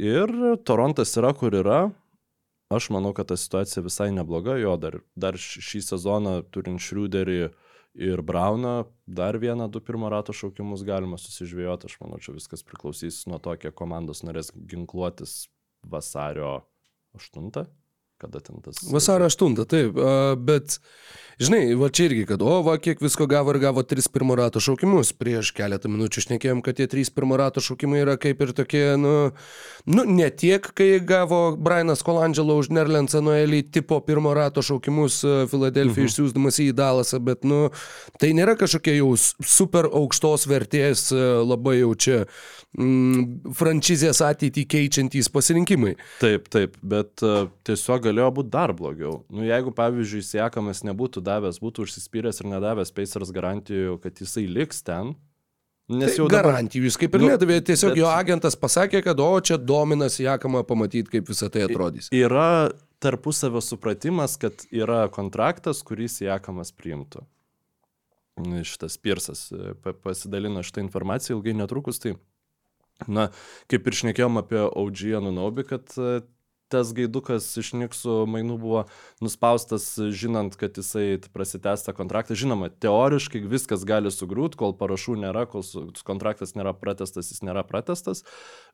Ir Torontas yra, kur yra. Aš manau, kad ta situacija visai nebloga. Jo, dar, dar šį sezoną turint Šriuderį ir Brauną, dar vieną, du pirmo rato šaukimus galima susižvėjoti. Aš manau, čia viskas priklausys nuo to, kiek komandos norės ginkluotis vasario 8 kada ten tas. Vasario 8, taip, bet Žinai, va čia irgi, kad, o, va, kiek visko gavo ir gavo tris pirmo rato šaukimus. Prieš keletą minučių šnekėjom, kad tie trys pirmo rato šaukimai yra kaip ir tokie, nu, nu ne tiek, kai gavo Brianas Colangelo už Nerlensą Noelį tipo pirmo rato šaukimus Filadelfijai mhm. išsiųsdamas į Dalasą, bet, nu, tai nėra kažkokie jau super aukštos vertės, labai jau čia mm, franšizės ateitį keičiantys pasirinkimai. Taip, taip, bet uh, tiesiog galėjo būti dar blogiau. Nu, jeigu, pavyzdžiui, Siekamas nebūtų būtų davęs, būtų užsispyręs ir nedavęs Pacers garantijų, kad jisai liks ten. Nes tai jau dabar... garantijų, jūs kaip ir nu, Lietuvė, tiesiog bet... jo agentas pasakė, kad o čia dominas Jakamą pamatyti, kaip visą tai atrodys. Yra tarpusavio supratimas, kad yra kontraktas, kuris Jakamas priimtų. Šitas Pirsas e, pasidalino šitą informaciją ilgai netrukus, tai, na, kaip ir šnekėjom apie OG Anunobi, kad e, tas gaidukas iš Niksų mainų buvo nuspaustas, žinant, kad jisai prasitęs tą kontraktą. Žinoma, teoriškai viskas gali sugrūt, kol parašų nėra, kol kontraktas nėra pratestas, jis nėra pratestas,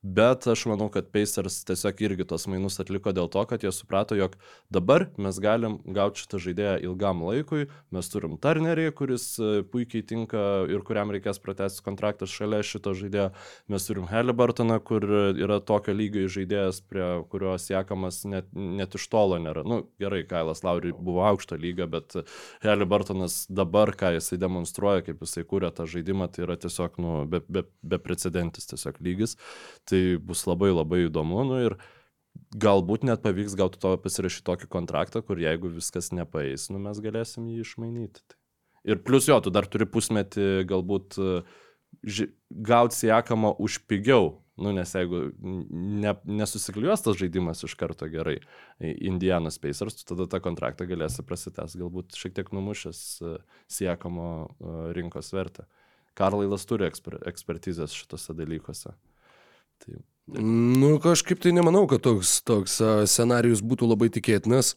bet aš manau, kad Pacers tiesiog irgi tos mainus atliko dėl to, kad jie suprato, jog dabar mes galim gauti šitą žaidėją ilgam laikui, mes turim Turnerį, kuris e, puikiai tinka ir kuriam reikės pratesti kontraktą šalia šito žaidėjo, mes turim Halliburtoną, kur yra tokio lygio žaidėjas, prie kurio siekamas net, net iš tolo nėra. Nu, gerai, Kailas Lauri buvo aukšto lygio, bet Halliburtonas dabar, ką jisai demonstruoja, kaip jisai kūrė tą žaidimą, tai yra tiesiog nu, be, be, beprecedentis tiesiog lygis tai bus labai labai įdomu. Nu, ir galbūt net pavyks gauti to pasirašyti tokį kontraktą, kur jeigu viskas nepaeis, nu, mes galėsim jį išmainyti. Tai. Ir plus jo, tu dar turi pusmetį galbūt ži, gauti siekamą už pigiau. Nu, nes jeigu ne, nesusikliuos tas žaidimas iš karto gerai, Indianas Pacers, tu tada tą kontraktą galėsi prasitęs, galbūt šiek tiek numušęs siekamo rinkos vertę. Karlailas turi eksper, ekspertizės šitose dalykuose. Tai. Nu, kažkaip tai nemanau, kad toks, toks scenarius būtų labai tikėtinas.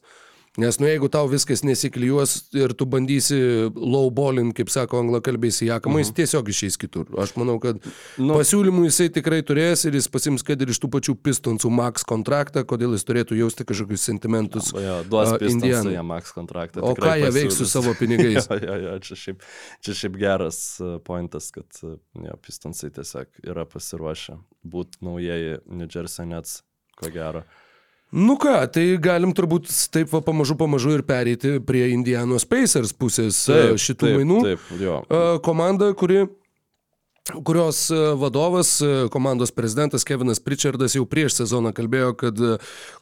Nes, nu, jeigu tau viskas nesiklijuos ir tu bandysi lowballint, kaip sako anglakalbiai, jakamais, uh -huh. tiesiog išeis kitur. Aš manau, kad nu, pasiūlymų jisai tikrai turės ir jis pasims, kad ir iš tų pačių pistonsų Max kontraktą, kodėl jis turėtų jausti kažkokius sentimentus. Ja, jo, duos Indianai jam Max kontraktą. O ką jie veiks su savo pinigais? jo, jo, jo, čia, šiaip, čia šiaip geras pointas, kad jo, pistonsai tiesiog yra pasiruošę būti naujieji New Jersey Nets, ko gero. Nu ką, tai galim turbūt taip va pamažu pamažu ir pereiti prie Indianos Pacers pusės taip, šitų taip, mainų. Taip, jo. Komanda, kuri kurios e, vadovas, e, komandos prezidentas Kevinas Pritchardas jau prieš sezoną kalbėjo, kad e,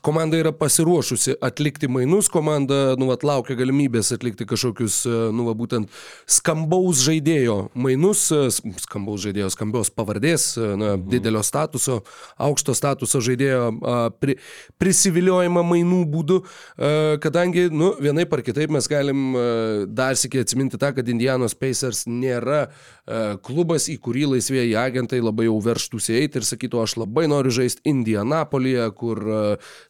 komanda yra pasiruošusi atlikti mainus, komanda, nu, vat, laukia galimybės atlikti kažkokius, nu, va, būtent skambaus žaidėjo mainus, skambaus žaidėjo, skambios pavardės, na, mhm. didelio statuso, aukšto statuso žaidėjo pri, prisiviliojimą mainų būdu, kadangi, nu, vienai par kitaip mes galim dar sėkiai atsiminti tą, kad Indianos Pacers nėra klubas, į kurį laisvėjai agentai labai jau verštųsi eiti ir sakytų, aš labai noriu žaisti Indianapolyje, kur e,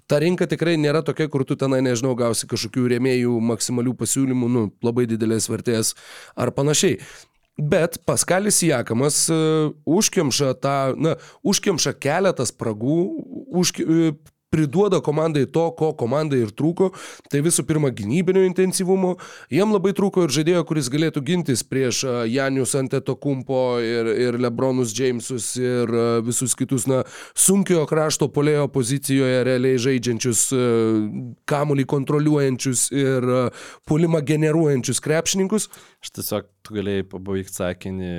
ta rinka tikrai nėra tokia, kur tu tenai, nežinau, gausi kažkokių rėmėjų maksimalių pasiūlymų, nu, labai didelės vertės ar panašiai. Bet Paskalis Jakamas uh, užkemša tą, na, užkemša keletą spragų, už, uh, priduoda komandai to, ko komandai ir trūko. Tai visų pirma gynybinio intensyvumo. Jam labai trūko ir žaidėjo, kuris galėtų gintis prieš Janius Anteto Kumpo ir, ir Lebronus Jamesus ir visus kitus, na, sunkiojo krašto polėjo pozicijoje realiai žaidžiančius, kamuolį kontroliuojančius ir pulimą generuojančius krepšininkus. Aš tiesiog tu galėjai pabaigti sakinį,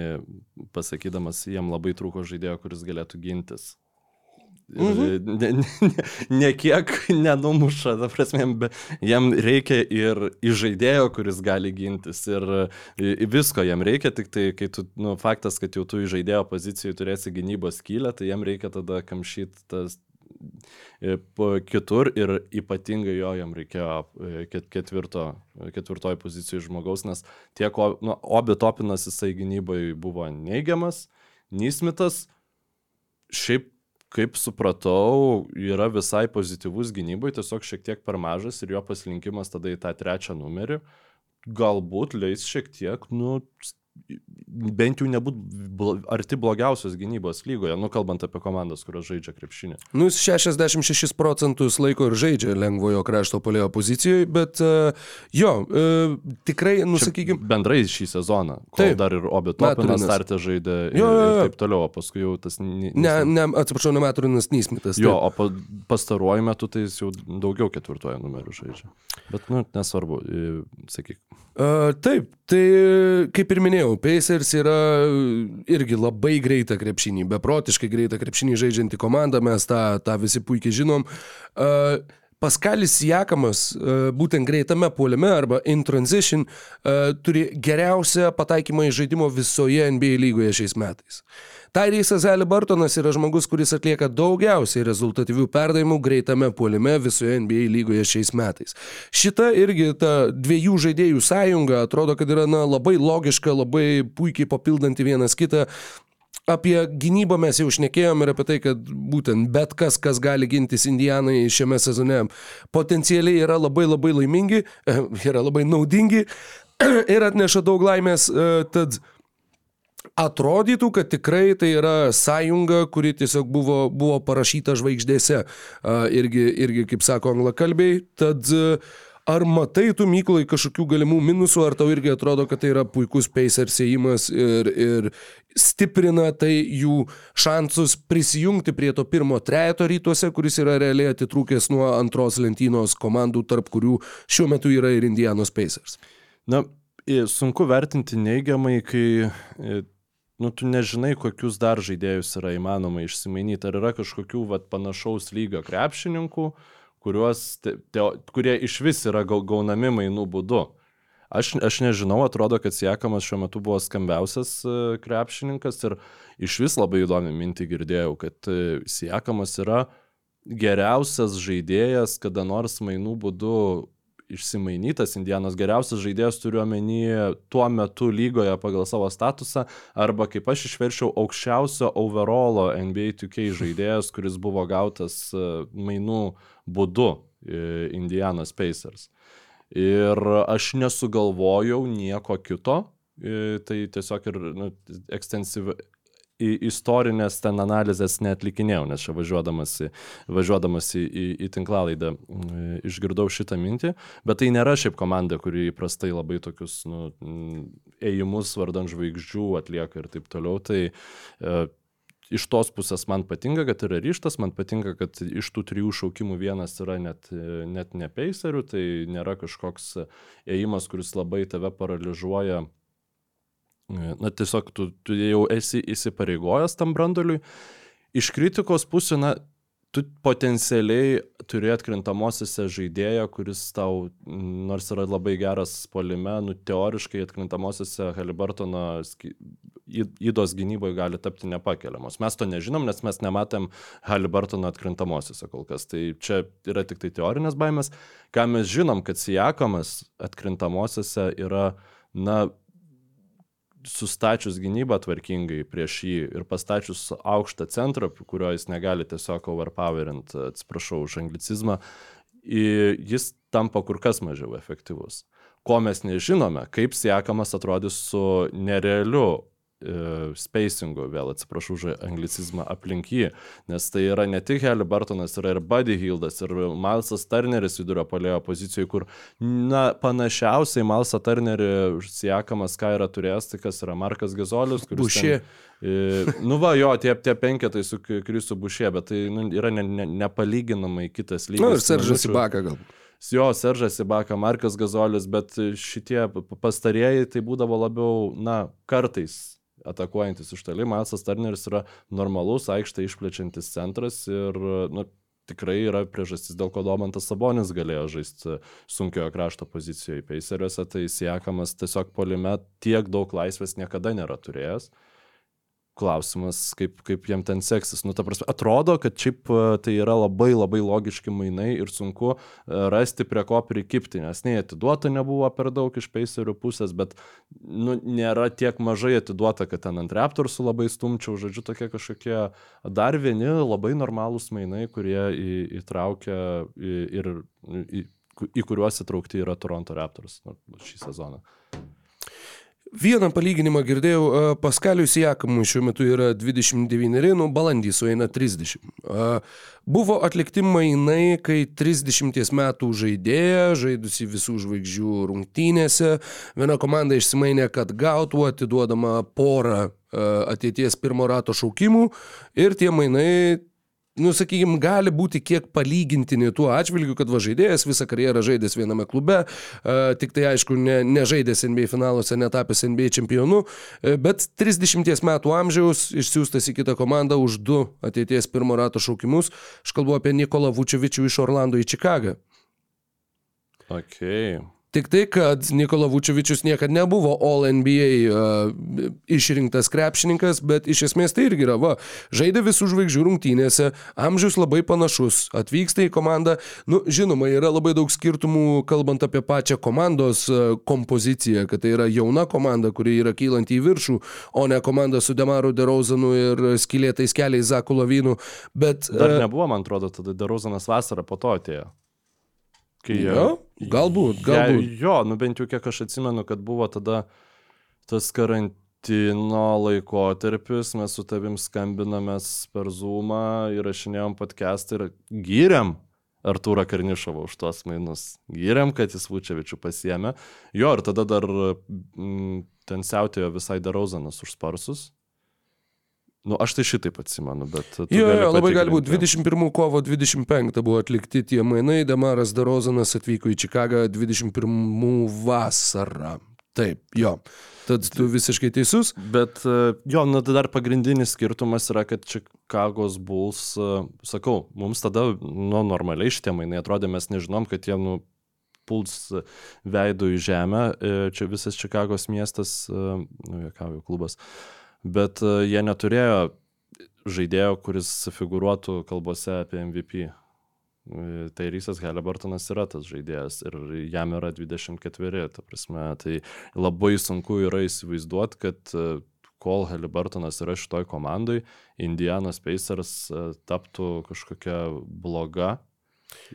pasakydamas, jam labai trūko žaidėjo, kuris galėtų gintis. Mhm. Ne, ne, ne kiek nenumuša, ta prasme, jam reikia ir žaidėjo, kuris gali gintis, ir visko jam reikia, tik tai, kai tu, nu, faktas, kad jau tu žaidėjo pozicijoje turėsi gynybos skylę, tai jam reikia tada kamšyti tas kitur ir ypatingai jo jam reikėjo ketvirto, ketvirtoji pozicijoje žmogaus, nes tiek nu, Obi Topinas jisai gynybai buvo neigiamas, Nismitas šiaip kaip supratau, yra visai pozityvus gynybai, tiesiog šiek tiek per mažas ir jo pasirinkimas tada į tą trečią numerį galbūt leis šiek tiek, nu, bent jau nebūt arti blogiausios gynybos lygoje, nu kalbant apie komandas, kurios žaidžia krepšinį. Nu, jis 66 procentus laiko ir žaidžia lengvojo krašto polėjo pozicijoje, bet uh, jo, uh, tikrai, nusakykime. Bendrai šį sezoną, kol taip, dar ir Obitopinas startė žaidė ir, jo, jo, jo. ir taip toliau, o paskui jau tas... Nis... Ne, ne, atsiprašau, ne Maturinas Nysmitas. Jo, o pa, pastaruoju metu tai jis jau daugiau ketvirtojo numerių žaidžia. Bet, nu, nesvarbu, sakyk. Uh, taip, tai kaip ir minėjau, Pacers yra irgi labai greita krepšinį, beprotiškai greita krepšinį žaidžianti komanda, mes tą, tą visi puikiai žinom. Uh, Paskalis Jakamas, būtent greitame puolime arba in transition, turi geriausią pataikymą į žaidimo visoje NBA lygoje šiais metais. Tyrysas Haliburtonas yra žmogus, kuris atlieka daugiausiai rezultatyvių perdavimų greitame puolime visoje NBA lygoje šiais metais. Šita irgi ta dviejų žaidėjų sąjunga atrodo, kad yra na, labai logiška, labai puikiai papildanti vienas kitą. Apie gynybą mes jau šnekėjom ir apie tai, kad būtent bet kas, kas gali gintis Indijanai šiame sezone, potencialiai yra labai labai laimingi, yra labai naudingi ir atneša daug laimės. E, tad atrodytų, kad tikrai tai yra sąjunga, kuri tiesiog buvo, buvo parašyta žvaigždėse, irgi, irgi kaip sako anglakalbiai. Tad ar matai tu, Mykolai, kažkokių galimų minusų, ar tau irgi atrodo, kad tai yra puikus Pacers įėjimas ir, ir stiprina tai jų šansus prisijungti prie to pirmo trejeto rytuose, kuris yra realiai atitrūkęs nuo antros lentynos komandų, tarp kurių šiuo metu yra ir Indianos Pacers? Na, sunku vertinti neigiamai, kai nu, tu nežinai, kokius dar žaidėjus yra įmanoma išsimainyti. Ar yra kažkokių vat, panašaus lygio krepšininkų, kuriuos, te, te, kurie iš vis yra gaunami mainų būdu. Aš, aš nežinau, atrodo, kad Siekamas šiuo metu buvo skambiausias e, krepšininkas ir iš vis labai įdomi mintį girdėjau, kad e, Siekamas yra geriausias žaidėjas kada nors mainų būdu išsimainytas Indianos geriausias žaidėjas turiu omeny tuo metu lygoje pagal savo statusą, arba kaip aš išverčiau aukščiausio overallo NBA 2K žaidėjas, kuris buvo gautas e, mainų būdu e, Indianos Pacers. Ir aš nesugalvojau nieko kito, e, tai tiesiog ir nu, ekstensyvi, istorinės ten analizės netlikinėjau, nes čia važiuodamas į, važiuodamas į, į, į tinklalaidą išgirdau šitą mintį, bet tai nėra šiaip komanda, kuri įprastai labai tokius nu, ėjimus vardant žvaigždžių atlieka ir taip toliau. Tai e, iš tos pusės man patinka, kad yra ryštas, man patinka, kad iš tų trijų šaukimų vienas yra net, net ne peiserių, tai nėra kažkoks ėjimas, kuris labai tave paralyžiuoja na tiesiog tu, tu jau esi įsipareigojęs tam brandoliui. Iš kritikos pusė, na, tu potencialiai turi atkrintamosiose žaidėją, kuris tau, nors yra labai geras polime, nu teoriškai atkrintamosiose Halibartono įdos gynyboje gali tapti nepakeliamos. Mes to nežinom, nes mes nematėm Halibartono atkrintamosiose kol kas. Tai čia yra tik tai teorinės baimės. Ką mes žinom, kad Sijakamas atkrintamosiose yra, na, sustačius gynybą tvarkingai prieš jį ir pastačius aukštą centrą, kurio jis negali tiesiog overpowerint, atsiprašau už anglicizmą, jis tampa kur kas mažiau efektyvus. Ko mes nežinome, kaip siekamas atrodys su nerealiu uh, spacingu, vėl atsiprašau už anglicizmą, aplink jį, nes tai yra ne tik Haliburtonas, yra ir Buddy Hildas, ir Milesas Turneris vidurio polėjo pozicijoje, kur, na, panašiausiai Milesą Turnerį siekamas, ką yra turėjęs, tai kas yra Markas Gazolis, kuris... Bušė. Ten, nu va, jo, tie, tie penketai su Krisu Bušė, bet tai nu, yra ne, ne, nepalyginamai kitas lygis. Na nu, ir Seržas Ibaka galbūt jo, Seržas Ibaka, Markas Gazolis, bet šitie pastarieji tai būdavo labiau, na, kartais atakuojantis iš toli. Masas Turneris yra normalus, aikštę išplečiantis centras ir, nu, tikrai yra priežastis, dėl ko Domantas Sabonis galėjo žaisti sunkiojo krašto pozicijoje. Peiseriuose tai siekamas tiesiog polime tiek daug laisvės niekada nėra turėjęs klausimas, kaip, kaip jiem ten seksis. Nu, ta prasme, atrodo, kad šiaip e, tai yra labai labai logiški mainai ir sunku e, rasti prie ko prikipti, nes nei atiduota nebuvo per daug iš peiserių pusės, bet nu, nėra tiek mažai atiduota, kad ten ant Raptorsų labai stumčiau, žodžiu, tokie kažkokie dar vieni labai normalūs mainai, kurie į, įtraukia ir į, į kuriuos įtraukti yra Toronto Raptors nu, šį sezoną. Vieną palyginimą girdėjau, Paskaliui Sijakamui šiuo metu yra 29, nu balandį sueina 30. Buvo atlikti mainai, kai 30 metų žaidėja, žaidusi visų žvaigždžių rungtynėse, viena komanda išsimainė, kad gautų atiduodama porą ateities pirmo rato šaukimų ir tie mainai nu, sakykime, gali būti kiek palygintini tuo atžvilgiu, kad va žaidėjas visą karjerą žaidęs viename klube, uh, tik tai aišku, ne, nežaidęs NBA finaluose, netapęs NBA čempionu, uh, bet 30 metų amžiaus išsiųstas į kitą komandą už du ateities pirmo rato šaukimus. Aš kalbu apie Nikolą Vučevičių iš Orlando į Čikagą. Okay. Tik tai, kad Nikola Vučevičius niekada nebuvo All NBA uh, išrinktas krepšininkas, bet iš esmės tai irgi yra, va, žaidė visų žvaigždžių rungtynėse, amžius labai panašus, atvyksta į komandą, nu, žinoma, yra labai daug skirtumų, kalbant apie pačią komandos uh, kompoziciją, kad tai yra jauna komanda, kuri yra kylanti į viršų, o ne komanda su Demaru Derozanu ir skilėtais keliais Zaku Lavinu, bet... Uh, Dar nebuvo, man atrodo, tada Derozanas vasarą po to atėjo. Kai jo, galbūt, galbūt. Ja, jo, nu bent jau kiek aš atsimenu, kad buvo tada tas karantino laikotarpis, mes su tavim skambinamės per Zoomą, įrašinėjom podcastą ir gyriam Artūrą Karnišovą už tuos mainus. Gyriam, kad jis Vučevičių pasiemė. Jo, ir tada dar m, ten siautėjo visai Darauzanas už sparsus. Nu, aš tai šitaip atsimenu, bet... Jo, jo, labai gali būti. 21 kovo 25 buvo atlikti tie mainai, Damaras Darozanas atvyko į Čikagą 21 vasarą. Taip, jo. Tad tu visiškai teisus. Bet e, jo, nu, dar pagrindinis skirtumas yra, kad Čikagos Bulls, e, sakau, mums tada, nu, normaliai šitie mainai atrodė, mes nežinom, kad jie, nu, puls veidų į žemę. E, čia visas Čikagos miestas, nu, jokauju, klubas. Uh, bet e, jie neturėjo žaidėjo, kuris figuruotų kalbose apie MVP. E, tai Rysas Haliburtonas yra tas žaidėjas ir jam yra 24, ta prasme, tai labai sunku yra įsivaizduoti, kad e, kol Haliburtonas yra šitoj komandai, Indianos Pacers taptų kažkokia bloga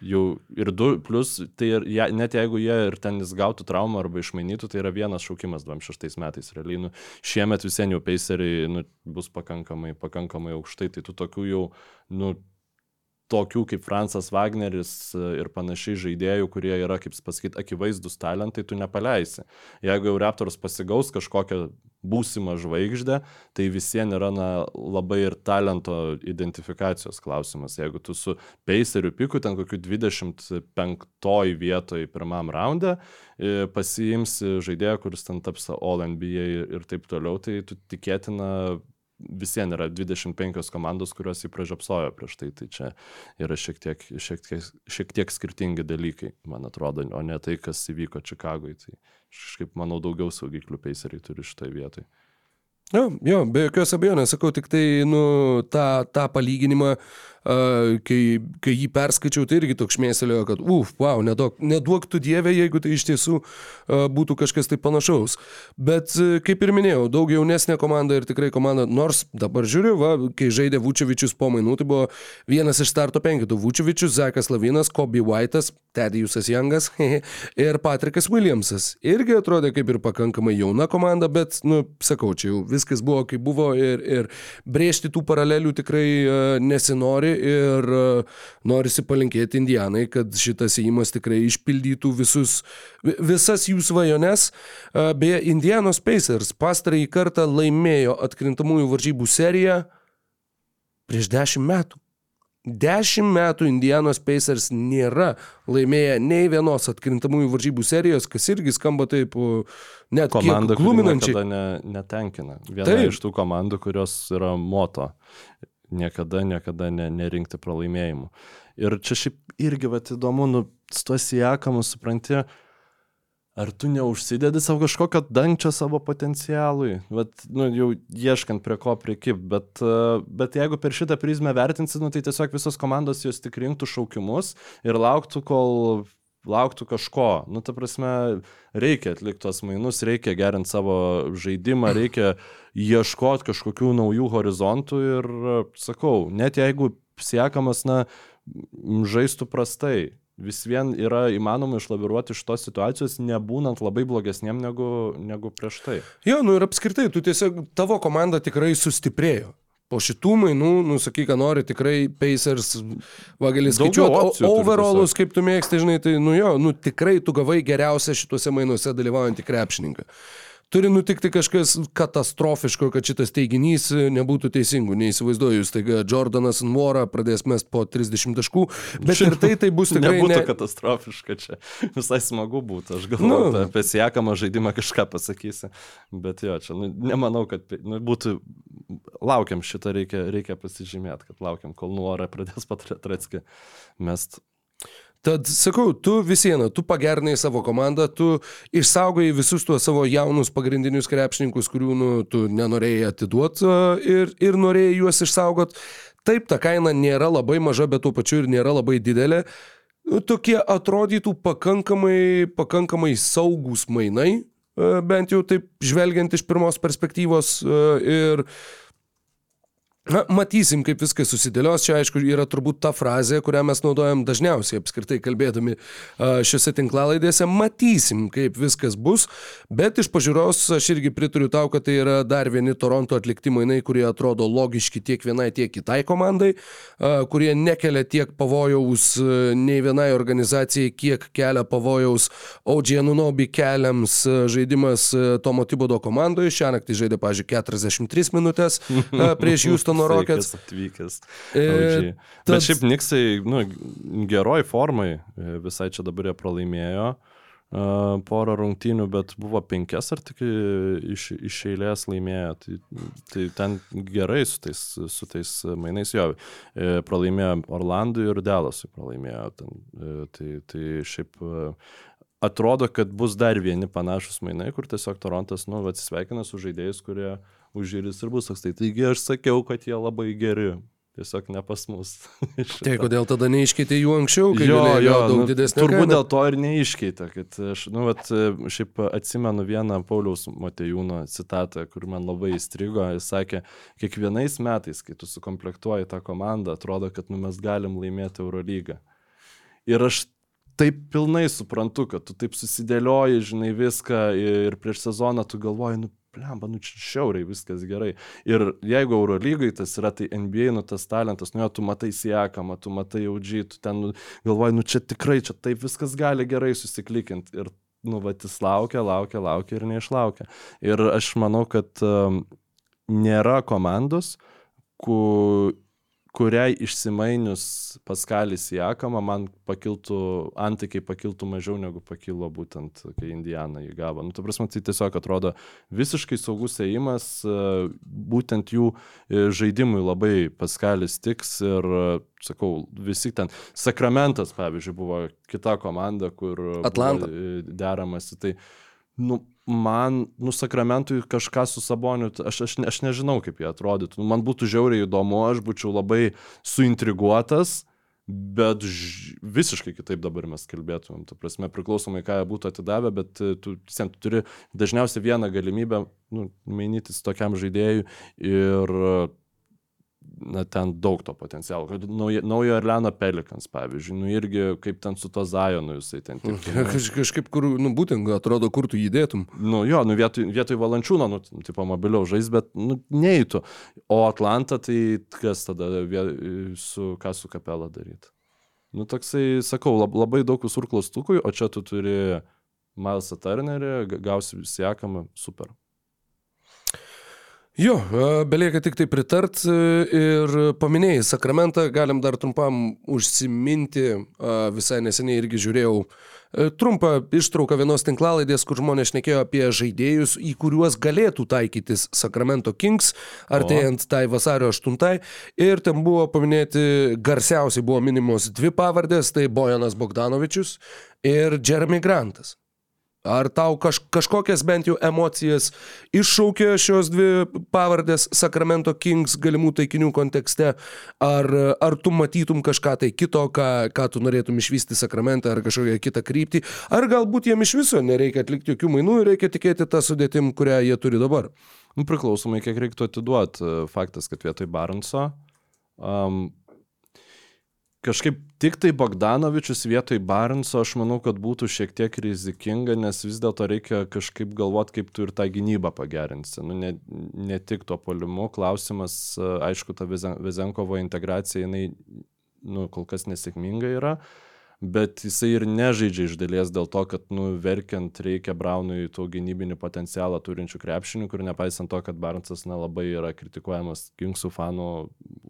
Jau ir du, plus, tai ir, ja, net jeigu jie ir ten jis gautų traumą arba išmainytų, tai yra vienas šaukimas 26 metais. Realiai, nu, šiemet visiems jau peiseriai nu, bus pakankamai, pakankamai aukštai, tai tų tokių jau, nu, tokių kaip Fransas Wagneris e, ir panašiai žaidėjų, kurie yra, kaip pasakyti, akivaizdus talentai, tu nepaleisi. Jeigu jau Raptors pasigaus kažkokią būsimą žvaigždę, tai visiems yra na, labai ir talento identifikacijos klausimas. Jeigu tu su Paceriu piku ten kokiu 25 vietoj pirmam raunde e, pasiimsi žaidėją, kuris ten taps All NBA ir taip toliau, tai tu tikėtina visien yra 25 komandos, kurios jį pražiopsojo prieš tai, tai čia yra šiek tiek, šiek, tiek, šiek tiek skirtingi dalykai, man atrodo, o ne tai, kas įvyko Čikagui. Tai kažkaip, manau, daugiau saugiklių peiseriai turi šitoje vietoje. Jo, jo, be jokios abejonės, sakau, tik tai, nu, tą, tą palyginimą kai, kai jį perskaičiau, tai irgi toks šmėselėjo, kad, uf, wow, neduok, neduok tu dievę, jeigu tai iš tiesų būtų kažkas tai panašaus. Bet, kaip ir minėjau, daug jaunesnė komanda ir tikrai komanda, nors dabar žiūriu, va, kai žaidė Vučevičius po mainų, tai buvo vienas iš starto penkitų. Vučevičius, Zekas Lavinas, Kobe White'as, Tedijusas Jangas ir Patrikas Williamsas. Irgi atrodė kaip ir pakankamai jauna komanda, bet, nu, sakau, čia jau viskas buvo kaip buvo ir, ir brėžti tų paralelių tikrai e, nesinori ir e, norisi palinkėti Indianai, kad šitas įimas tikrai išpildytų visus, visas jų svajones. E, beje, Indianos Pacers pastarąjį kartą laimėjo atkrintamųjų varžybų seriją prieš dešimt metų. Dešimt metų Indianos Pacers nėra laimėję nei vienos atkrintamųjų varžybų serijos, kas irgi skamba taip net komanda gluminančiai. Ne, netenkina. Viena Taip. iš tų komandų, kurios yra moto. Niekada, niekada ne, nerinkti pralaimėjimų. Ir čia šiaip irgi, va, įdomu, nu, su tuo siekamu supranti, ar tu neužsidedi savo kažkokio dangčio savo potencialui, vat, nu, jau ieškant prie ko prikip, bet, e, bet jeigu per šitą prizmę vertinsi, nu, tai tiesiog visos komandos jos tik rinktų šaukimus ir lauktų, kol lauktų kažko. Nu, ta prasme, reikia atlikti tos mainus, reikia gerinti savo žaidimą, reikia ieškoti kažkokių naujų horizontų ir, sakau, net jeigu siekamas, na, žaistų prastai, vis vien yra įmanoma išlaviruoti iš tos situacijos, nebūnant labai blogesniem negu, negu prieš tai. Jo, nu ir apskritai, tu tiesiog, tavo komanda tikrai sustiprėjo. Po šitų mainų, nu, sakyk, ką nori, tikrai Pacers, va gali Daugiau skaičiuoti overallus, kaip tu mėgsti, žinai, tai, nu jo, nu tikrai tu gavai geriausią šituose mainuose dalyvaujantį krepšininką. Turi nutikti kažkas katastrofiško, kad šitas teiginys nebūtų teisingų. Neįsivaizduoju, jūs taiga Jordanas Nwora pradės mest po 30 taškų, bet ir tai tai bus tikrai Nebūtų ne... katastrofiška čia. Visai smagu būtų. Aš galvoju, Nu. apie siekamą žaidimą kažką pasakysi. Bet jo, čia nu, nemanau, kad nu, būtų... Laukiam šitą, reikia, reikia pasižymėti, kad laukiam, kol nuorą pradės patretski mest. Tad sakau, tu visieną, tu pagernai savo komandą, tu išsaugai visus tuos savo jaunus pagrindinius krepšininkus, kurių nu, tu nenorėjai atiduoti ir, ir norėjai juos išsaugot. Taip, ta kaina nėra labai maža, bet tuo pačiu ir nėra labai didelė. Nu, tokie atrodytų pakankamai, pakankamai saugus mainai, bent jau taip žvelgiant iš pirmos perspektyvos. Ir Na, matysim, kaip viskas susidėlios. Čia, aišku, yra turbūt ta frazė, kurią mes naudojam dažniausiai apskritai kalbėdami šiuose tinklalaidėse. Matysim, kaip viskas bus, bet iš pažiūros aš irgi pritariu tau, kad tai yra dar vieni Toronto atlikti mainai, kurie atrodo logiški tiek vienai, tiek kitai komandai, kurie nekelia tiek pavojaus a, nei vienai organizacijai, kiek kelia pavojaus OG Anunobi keliams a, žaidimas a, Tomo Tibodo komandoje. Šią naktį žaidė, pažiūrėjau, 43 minutės prieš Houstono Rockets. Atvykęs. E, tad- Bet šiaip Niksai, nu, geroj formai, e, visai čia dabar jie pralaimėjo uh, porą rungtynių, bet buvo penkias ar tik e, iš, iš eilės laimėjo. Tai, tai ten gerai su tais, su tais mainais jo. E, pralaimėjo Orlandui ir Delasui pralaimėjo. Ten, e, tai, tai šiaip e, atrodo, kad bus dar vieni panašus mainai, kur tiesiog Torontas, nu, atsisveikina su žaidėjais, kurie užžiūrės ir bus toks. Tai taigi aš sakiau, kad jie labai geri. Tiesiog ne pas mus. Tai kodėl tada neiškeitė jų anksčiau, kai Jo, jo, daug nu, didesnį turbūt dėl to ir neiškeitė, kad aš, nu, vat, šiaip atsimenu vieną Pauliaus Matejūno citatą, kur man labai įstrigo, jis sakė, kiekvienais metais, kai tu sukomplektuoji tą komandą, atrodo, kad nu, mes galim laimėti Eurolygą. Ir aš taip pilnai suprantu, kad tu taip susidėlioji, žinai, viską ir prieš sezoną tu galvoji, nu, blemba, nu čia šiauriai viskas gerai. Ir jeigu Eurolygai tas yra, tai NBA, nu tas talentas, nu jo, tu matai siekamą, tu matai jaudžiai, tu ten nu, galvoji, nu čia tikrai, čia taip viskas gali gerai susiklikinti. Ir, nu, va, jis laukia, laukia, laukia ir neišlaukia. Ir aš manau, kad um, nėra komandos, ku, kuriai išsimainius Paskalis į Akamą, man pakiltų, antikiai pakiltų mažiau negu pakilo būtent, kai Indiana jį gavo. Nu, tu prasme, tai tiesiog atrodo visiškai saugus ėjimas, e, būtent jų e, žaidimui labai Paskalis tiks ir, e, sakau, visi ten, Sakramentas, pavyzdžiui, buvo kita komanda, kur Atlanta. deramasi. Tai, nu, man, nu, sakramentui kažką su saboniu, aš, aš, aš nežinau, kaip jie atrodytų. Nu, man būtų žiauriai įdomu, aš būčiau labai suintriguotas, bet ž... visiškai kitaip dabar mes kalbėtumėm. Tu prasme, priklausomai, ką jie būtų atidavę, bet e, tu, vien, tu turi dažniausiai vieną galimybę, nu, mainytis tokiam žaidėjui ir na, ten daug to potencialo. Kad naujo, naujo Erleno Pelikans, pavyzdžiui, nu irgi kaip ten su to Zajonu jisai ten tik. Kaž, kažkaip, kur, nu būtent, atrodo, kur tu įdėtum. Nu jo, nu vietoj, vietoj valančiūno, nu, tipo mobiliau žais, bet, nu, neįtų. O Atlanta, tai kas tada su, ką su kapela daryti? Nu, toksai, sakau, lab, labai daug visur klaustukui, o čia tu turi Milesą Turnerį, gausi siekamą, super. Jo, belieka tik tai pritart ir paminėjai Sakramentą, galim dar trumpam užsiminti, visai neseniai irgi žiūrėjau trumpą ištrauką vienos tinklalaidės, kur žmonės šnekėjo apie žaidėjus, į kuriuos galėtų taikytis Sakramento Kings, artėjant tai vasario 8. Ir ten buvo paminėti, garsiausiai buvo minimos dvi pavardės, tai Bojanas Bogdanovičius ir Jeremy Grantas. Ar tau kaž, kažkokias bent jau emocijas iššaukė šios dvi pavardės Sacramento Kings galimų taikinių kontekste, ar, ar tu matytum kažką tai kito, ką, ką tu norėtum išvysti Sacramentą ar kažkokią kitą kryptį, ar galbūt jiem iš viso nereikia atlikti jokių mainų ir reikia tikėti tą sudėtim, kurią jie turi dabar? Nu, priklausomai, kiek reiktų atiduoti. Faktas, kad vietoj Baranso um, kažkaip tik tai Bogdanovičius vietoj Barenso aš manau, kad būtų šiek tiek rizikinga, nes vis dėlto reikia kažkaip galvoti, kaip tu ir tą gynybą pagerinsi. Nu, ne, ne tik tuo polimu, klausimas, aišku, ta Vezenkovo integracija, jinai nu, kol kas nesėkminga yra, bet jisai ir nežaidžia iš dalies dėl to, kad, nu, verkiant reikia Braunui tų gynybinį potencialą turinčių krepšininkų ir nepaisant to, kad Barnsas nelabai yra kritikuojamas Kingsų fanų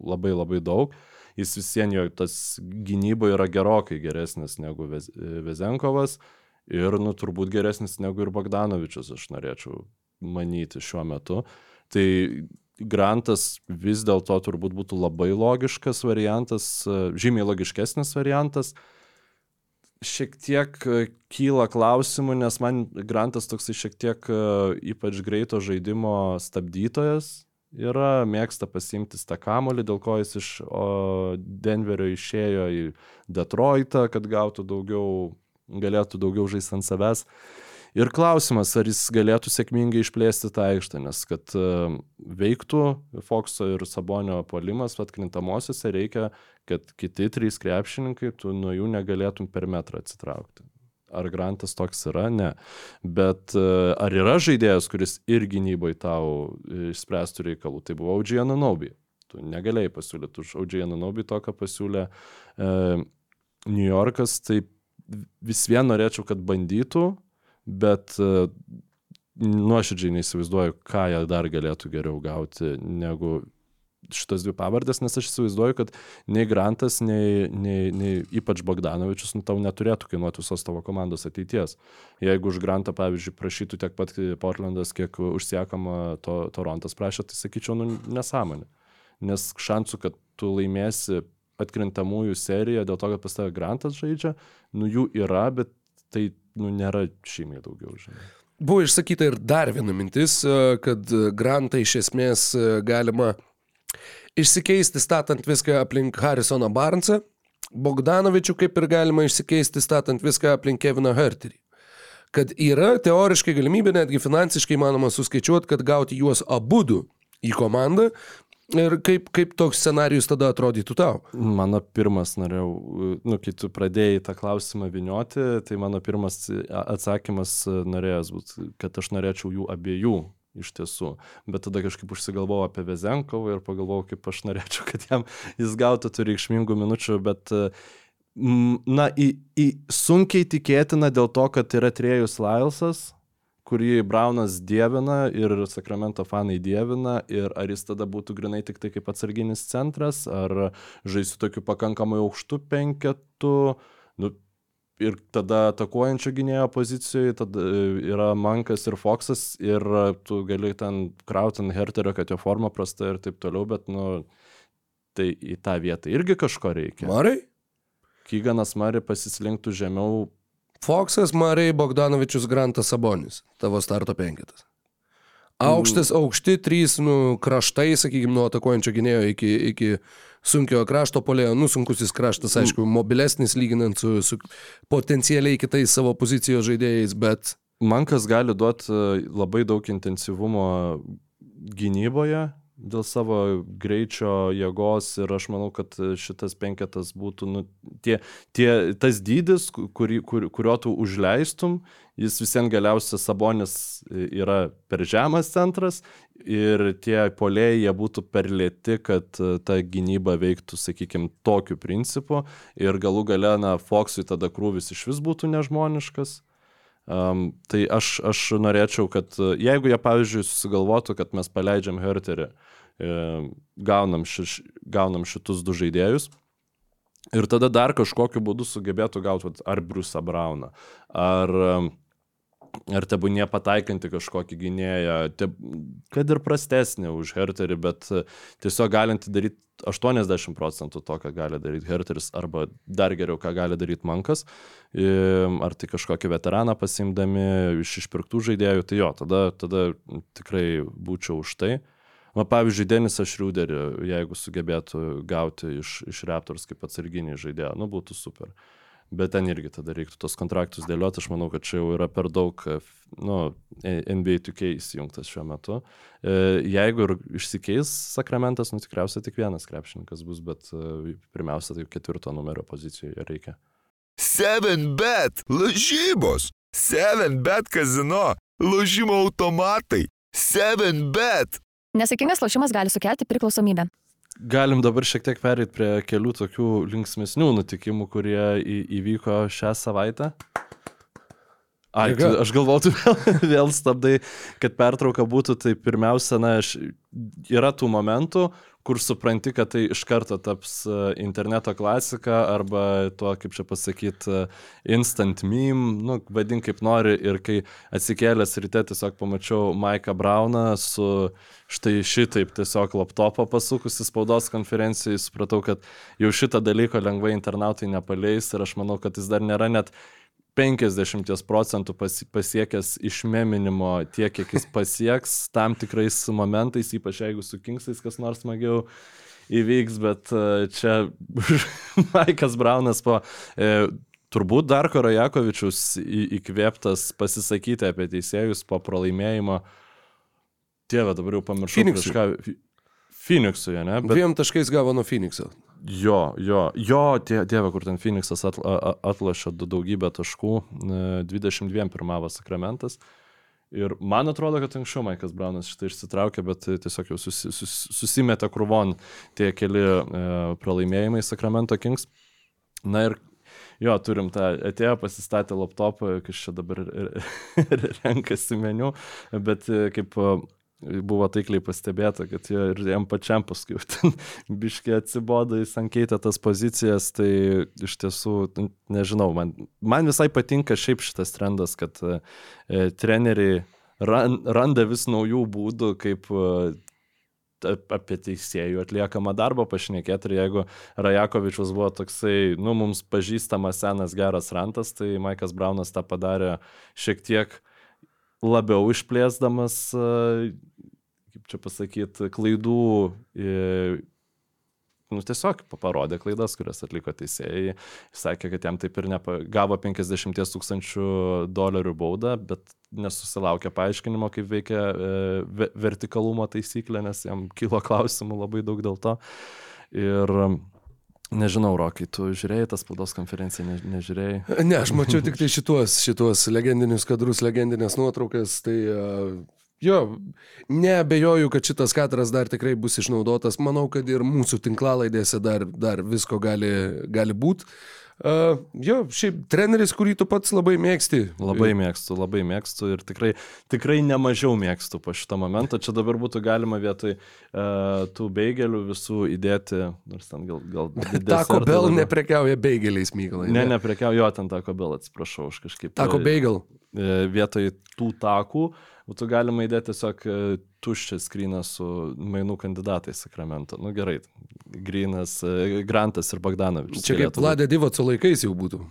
labai labai daug jis vis vien jo tas gynyba yra gerokai geresnis negu Vezenkovas ir, nu, turbūt geresnis negu ir Bogdanovičius, aš norėčiau manyti šiuo metu. Tai Grantas vis dėlto turbūt būtų labai logiškas variantas, žymiai logiškesnis variantas. Šiek tiek kyla klausimų, nes man Grantas toksai šiek tiek ypač greito žaidimo stabdytojas, yra, mėgsta pasimti tą kamolį, dėl ko jis iš Denverio išėjo į Detroitą, kad gautų daugiau, galėtų daugiau žaisti ant savęs. Ir klausimas, ar jis galėtų sėkmingai išplėsti tą aikštę, nes kad uh, veiktų Foxo ir Sabonio polimas atkrintamosiose reikia, kad kiti trys krepšininkai, tu nuo jų negalėtum per metrą atsitraukti. Ar Grantas toks yra? Ne. Bet e, ar yra žaidėjas, kuris ir gynybai tau išspręstų reikalų? Tai buvo Audžiai Ananobi. Tu negalėjai pasiūlyti už Audžiai Ananobi to, ką pasiūlė e, New Yorkas. Tai vis vien norėčiau, kad bandytų, bet e, nuoširdžiai neįsivaizduoju, ką jie dar galėtų geriau gauti negu šitas dvi pavardės, nes aš įsivaizduoju, kad nei Grantas, nei, nei, nei ypač Bogdanovičius nu, tau neturėtų kainuoti visos tavo komandos ateities. Jeigu už Grantą, pavyzdžiui, prašytų tiek pat Portlandas, kiek užsiekama to, Torontas prašė, tai sakyčiau, nu, nesąmonė. Nes šansų, kad tu laimėsi atkrintamųjų seriją dėl to, kad pas tave Grantas žaidžia, nu jų yra, bet tai nu, nėra šimiai daugiau, žinai. Buvo išsakyta ir dar viena mintis, kad Grantą iš esmės galima išsikeisti statant viską aplink Harrisoną Barnsą, Bogdanovičių kaip ir galima išsikeisti statant viską aplink Keviną Herterį. Kad yra teoriškai galimybė netgi finansiškai manoma suskaičiuoti, kad gauti juos abudu į komandą Ir kaip, kaip toks scenarius tada atrodytų tau? Mano pirmas norėjau, nu, kai tu pradėjai tą klausimą vinioti, tai mano pirmas atsakymas norėjęs būti, kad aš norėčiau jų abiejų iš tiesų. Bet tada kažkaip užsigalvojau apie Vezenkovą ir pagalvojau, kaip aš norėčiau, kad jam jis gautų tų reikšmingų minučių, bet na, į, į sunkiai tikėtina dėl to, kad yra Trėjus Lailsas, kurį Braunas dievina ir Sakramento fanai dievina ir ar jis tada būtų grinai tik tai kaip atsarginis centras, ar žaisiu tokiu pakankamai aukštu penketu, nu, ir tada atakuojančio gynėjo pozicijoje tada e, yra Mankas ir Foksas ir tu gali ten krauti ant Herterio, kad jo forma prasta ir taip toliau, bet, nu, tai į tą vietą irgi kažko reikia. Marai? Kyganas Mari pasislinktų žemiau. Foksas, Marai, Bogdanovičius, Grantas Sabonis. Tavo starto penketas. Aukštas, aukšti, trys nu, kraštai, sakykime, nuo atakuojančio gynėjo iki, iki sunkiojo krašto polėjo. Nu, sunkusis kraštas, aišku, mobilesnis lyginant su, su potencialiai kitais savo pozicijos žaidėjais, bet... Man kas gali duoti e, labai daug intensyvumo gynyboje, dėl savo greičio, jėgos ir aš manau, kad šitas penketas būtų, nu, tie, tie, tas dydis, kurį, kur, kurio tu užleistum, jis visiems galiausiai Sabonis yra per žemas centras ir tie polėjai jie būtų per lėti, kad ta gynyba veiktų, sakykime, tokiu principu ir galų gale, na, Foxui tada krūvis iš vis būtų nežmoniškas. Um, tai aš, aš norėčiau, kad jeigu jie, pavyzdžiui, susigalvotų, kad mes paleidžiam Herterį, e, gaunam, šiš, gaunam šitus du žaidėjus, ir tada dar kažkokiu būdu sugebėtų gauti ar Bruce'ą Brauną, ar, ar tebūnie pataikanti kažkokį gynėją, te, kad ir prastesnį už Herterį, bet tiesiog galinti daryti 80 procentų to, ką gali daryti Herteris, arba dar geriau, ką gali daryti Mankas, ar tai kažkokį veteraną pasimdami iš išpirktų žaidėjų, tai jo, tada, tada tikrai būčiau už tai. Na, pavyzdžiui, Denisą Šriuderį, jeigu sugebėtų gauti iš, iš Raptors kaip atsarginį žaidėją, nu būtų super. Bet ten irgi tada reiktų tos kontraktus dėlioti, aš manau, kad čia jau yra per daug, nu, NBA 2K įsijungtas šiuo metu. E, jeigu ir išsikeis Sakramentas, nu tikriausiai tik vienas krepšininkas bus, bet e, pirmiausia, tai ketvirto numerio pozicijoje reikia. 7bet lažybos, 7bet kazino, lažymo automatai, 7bet. Nesėkmingas lošimas gali sukelti priklausomybę. Galim dabar šiek tiek perėti prie kelių tokių linksmesnių nutikimų, kurie įvyko šią savaitę. Ai, tu, aš galvoju, vėl, vėl stabdai, kad pertrauka būtų, tai pirmiausia, na, aš, yra tų momentų, kur supranti, kad tai iš karto taps e, interneto klasika arba tuo, kaip čia pasakyti, e, instant meme, nu, vadink kaip nori. Ir kai atsikėlęs ryte tiesiog pamačiau Maiką Brauną su štai šitaip tiesiog laptopą pasukusi spaudos konferencijai, supratau, kad jau šitą dalyką lengvai internautai nepaleis ir aš manau, kad jis dar nėra net 50 procentų pasiekęs išmeminimo tiek, kiek jis pasieks tam tikrais momentais, ypač jeigu su Kingsais kas nors smagiau įvyks, bet e, čia Maikas Braunas po e, turbūt Darko Rajakovičius įkvėptas pasisakyti apie teisėjus po pralaimėjimo. Tėve, dabar jau pamiršau. Phoenixui. Phoenixui, ne? Bet... Dviem taškais gavo nuo Phoenixo. Jo, jo, jo, tie, dieve, kur ten Phoenixas atla, atlašė daugybę taškų, 22 e, pirmavo Sakramentas. Ir man atrodo, kad anksčiau Maikas Braunas šitą išsitraukė, bet tiesiog jau susi, sus, susimetė krūvon tie keli e, pralaimėjimai Sakramento Kings. Na ir jo, turim tą, atėjo pasistatę laptopą, kas čia dabar renkasi meniu, bet e, kaip buvo taikliai pastebėta, kad jo ir jam pačiam paskui ten biškiai atsibodo, jis ankeitė tas pozicijas, tai iš tiesų, nežinau, man, man visai patinka šiaip šitas trendas, kad e, treneriai ran, randa vis naujų būdų, kaip e, apie teisėjų atliekamą darbą pašnekėti. Ir jeigu Rajakovičius buvo toksai, nu, mums pažįstamas senas geras rantas, tai Maikas Braunas tą padarė šiek tiek labiau išplėsdamas, kaip čia pasakyti, klaidų, nu, tiesiog parodė klaidas, kurias atliko teisėjai. Jis sakė, kad jam taip ir nepa, gavo 50 tūkstančių dolerių baudą, bet nesusilaukė paaiškinimo, kaip veikia e, vertikalumo taisyklė, nes jam kilo klausimų labai daug dėl to. Ir Nežinau, Rokai, tu žiūrėjai tas spaudos konferenciją, ne, nežiūrėjai? Ne, aš mačiau tik tai šitos, šitos legendinius kadrus, legendinės nuotraukas, tai uh, jo, neabejoju, kad šitas kadras dar tikrai bus išnaudotas, manau, kad ir mūsų tinklalaidėse dar, dar visko gali, gali būti. Uh, jo, šiaip treneris, kurį tu pats labai mėgsti. Labai mėgstu, labai mėgstu ir tikrai, tikrai nemažiau mėgstu po šitą momentą. Čia dabar būtų galima vietoj uh, tų beigelių visų įdėti, nors ten gal... gal Tako Bell neprekiauja beigeliais, Mykolai. Ne, ne neprekiauja, jo, ten Tako Bell, atsiprašau, aš kažkaip... Tako Beigel. Uh, vietoj tų takų būtų galima įdėti tiesiog tuščią skryną su mainų kandidatais Sakramento. Nu gerai, Grinas, Grantas ir Bogdanovičius. Čia kaip Vladė Divoco laikais jau būtų.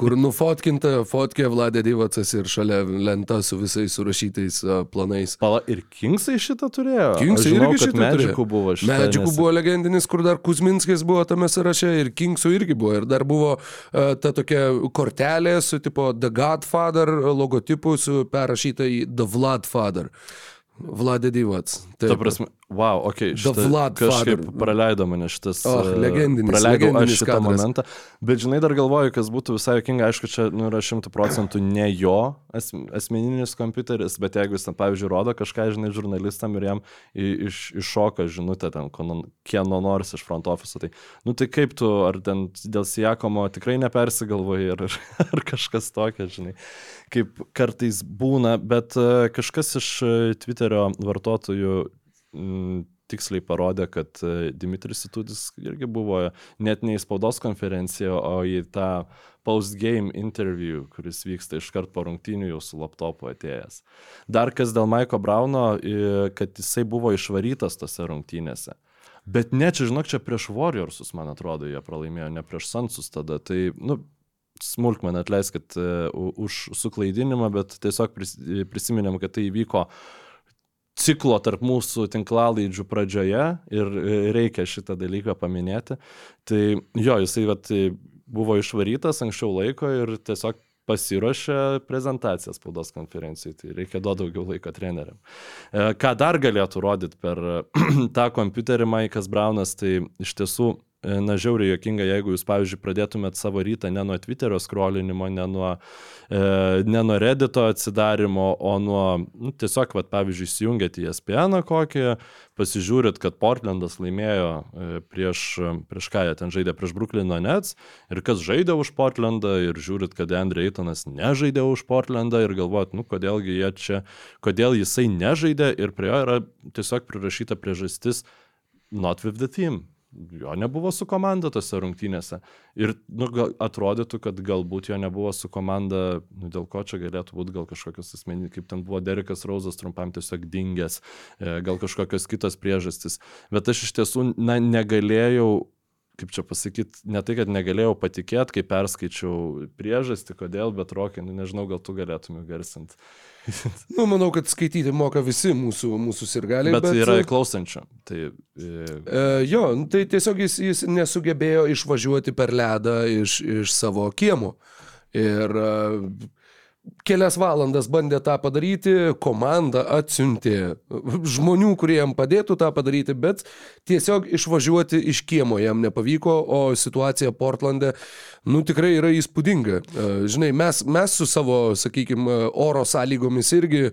Kur nufotkinta fotkė Vladė Divacas ir šalia lenta su visais surašytais planais. Pala, ir Kingsai šitą turėjo? Kingsai žinau, irgi šitą Medžikų buvo šitą. Medžikų buvo legendinis, kur dar Kuzminskis buvo tame sąraše ir Kingsų irgi buvo. Ir dar buvo uh, ta tokia kortelė su tipo The Godfather logotipu perrašyta į The Vladfather. Vladė Divac. Ta prasme, Wow, ok, šitą kažkaip Father. praleido mane šitas. Och, e, legendinis- Praleidau aš legendinis šitą kadras. momentą. Bet žinai, dar galvoju, kas būtų visai jokinga, aišku, čia nu, yra šimtų procentų ne jo as, asmeninis kompiuteris, bet jeigu jis, ten, pavyzdžiui, rodo kažką, žinai, žurnalistam ir jam iš, iššoka žinutė ten, kieno nors iš front office, tai, nu tai kaip tu, ar ten dėl Sijakomo tikrai nepersigalvoji, ar, ar kažkas tokio, žinai, kaip kartais būna, bet e, kažkas iš e, Twitterio vartotojų tiksliai parodė, kad e, Dimitris Situdis irgi buvo net ne į spaudos konferenciją, o į tą post-game interview, kuris vyksta iškart po rungtynių jau su laptopu atėjęs. Dar kas dėl Maiko Brauno, kad jisai buvo išvarytas tose rungtynėse. Bet ne, čia žinok, čia prieš Warriorsus, man atrodo, jie pralaimėjo, ne prieš Sansus tada. Tai, nu, smulkmeną atleiskit uh, už suklaidinimą, bet tiesiog pris, prisiminėm, kad tai įvyko ciklo tarp mūsų tinklalaidžių pradžioje ir e, reikia šitą dalyką paminėti. Tai jo, jisai vat, buvo išvarytas anksčiau laiko ir tiesiog pasiruošė prezentaciją spaudos konferencijai, tai reikia duoti daugiau laiko treneriam. E, Ką dar galėtų rodyti per tą kompiuterį Maikas Braunas, tai iš tiesų e, na, žiauriai jokinga, jeigu jūs, pavyzdžiui, pradėtumėt savo rytą ne nuo Twitterio skrolinimo, ne nuo, e, ne nuo Reddito atsidarimo, o nuo, nu, tiesiog, vat, pavyzdžiui, įsijungėt į SPN kokį, pasižiūrit, kad Portlandas laimėjo e, prieš, prieš ką jie ten žaidė, prieš Brooklyno Nets, ir kas žaidė už Portlandą, ir žiūrit, kad Andre Eitonas nežaidė už Portlandą, ir galvojat, nu, kodėlgi jie čia, kodėl jisai nežaidė, ir prie jo yra tiesiog prirašyta priežastis not with the team. Jo nebuvo su komanda tose rungtynėse. Ir nu, gal, atrodytų, kad galbūt jo nebuvo su komanda, nu, dėl ko čia galėtų būti gal kažkokios asmenys, kaip ten buvo Derekas Rauzas trumpam tiesiog dingęs, e, gal kažkokios kitos priežastys. Bet aš iš tiesų na, negalėjau kaip čia pasakyti, ne tai, kad negalėjau patikėti, kai perskaičiau priežastį, kodėl, bet rokai, nu, nežinau, gal tu galėtum garsinti. Nu, manau, kad skaityti moka visi mūsų, mūsų sirgaliai. Bet, bet yra klausančių. Tai, e, E, jo, nu, tai tiesiog jis, jis nesugebėjo išvažiuoti per ledą iš, iš savo kiemo. Ir e, kelias valandas bandė tą padaryti, komanda atsiuntė žmonių, kurie jam padėtų tą padaryti, bet tiesiog išvažiuoti iš kiemo jam nepavyko, o situacija Portlande, nu tikrai yra įspūdinga. E, Žinai, mes, mes su savo, sakykime, oro sąlygomis irgi e,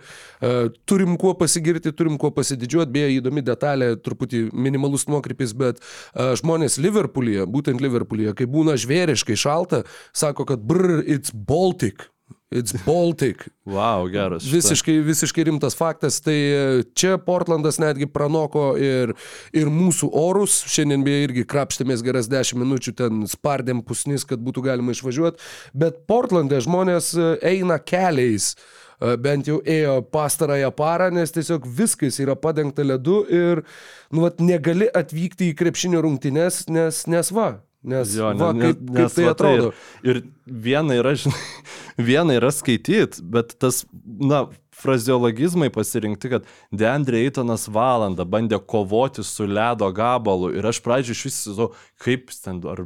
turim kuo pasigirti, turim kuo pasididžiuoti, beje, įdomi detalė, truputį minimalus nuokrypis, bet e, žmonės Liverpoolyje, būtent Liverpoolyje, kai būna žvėriškai šalta, sako, kad brr, it's Baltic. It's Baltic. wow, geras. Visiškai, visiškai rimtas faktas. Tai e, čia Portlandas netgi pranoko ir, ir mūsų orus. Šiandien beje irgi krapštėmės geras 10 minučių, ten spardėm pusnis, kad būtų galima išvažiuoti. Bet Portlande žmonės e, eina keliais. E, Bent jau ėjo pastarąją parą, nes tiesiog viskas yra padengta ledu ir nu, vat, negali atvykti į krepšinio rungtynes, nes, nes va. Nes, Jo, va, ne- kaip, nes- kaip tai va atrodo. Ir, ir viena yra, žinai, viena yra skaityti, bet tas, na, frazeologizmai pasirinkti, kad Deandre Eitonas valandą bandė kovoti su ledo gabalu ir aš pradžioje iš vis įsivaizduoju, kaip ten, ar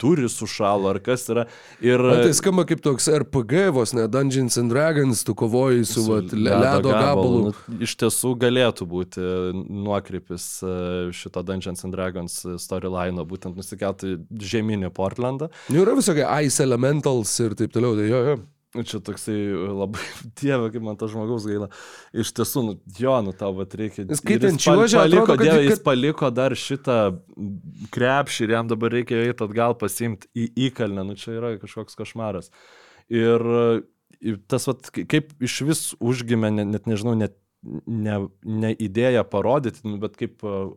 duris sušalo, ar kas yra. Ir, O tai skamba kaip toks RPG, vos ne Dungeons and Dragons, tu kovoji su, su vat, le- ledo gabalu. Nu, iš tiesų galėtų būti nuokrypis e, šito Dungeons and Dragons storyline, būtent nusikelti žemynį Portlandą. Nu, yra visokie Ice Elementals ir taip toliau. Tai jo, jo. Nu, Čia toksai labai, dieve, kaip man to žmogaus gaila. Iš tiesų, nu, jo, nu tau vat reikia. Jis pal- čiuožia, paliko, atrodo, kad- dieve, jis kad- paliko dar šitą krepšį ir jam dabar reikia eiti atgal pasimti į įkalnę. Nu, čia yra kažkoks košmaras. Ir ir tas, vat, kai- kaip iš vis užgimė, net, net nežinau, net ne, ne idėja parodyti, nu, bet kaip a,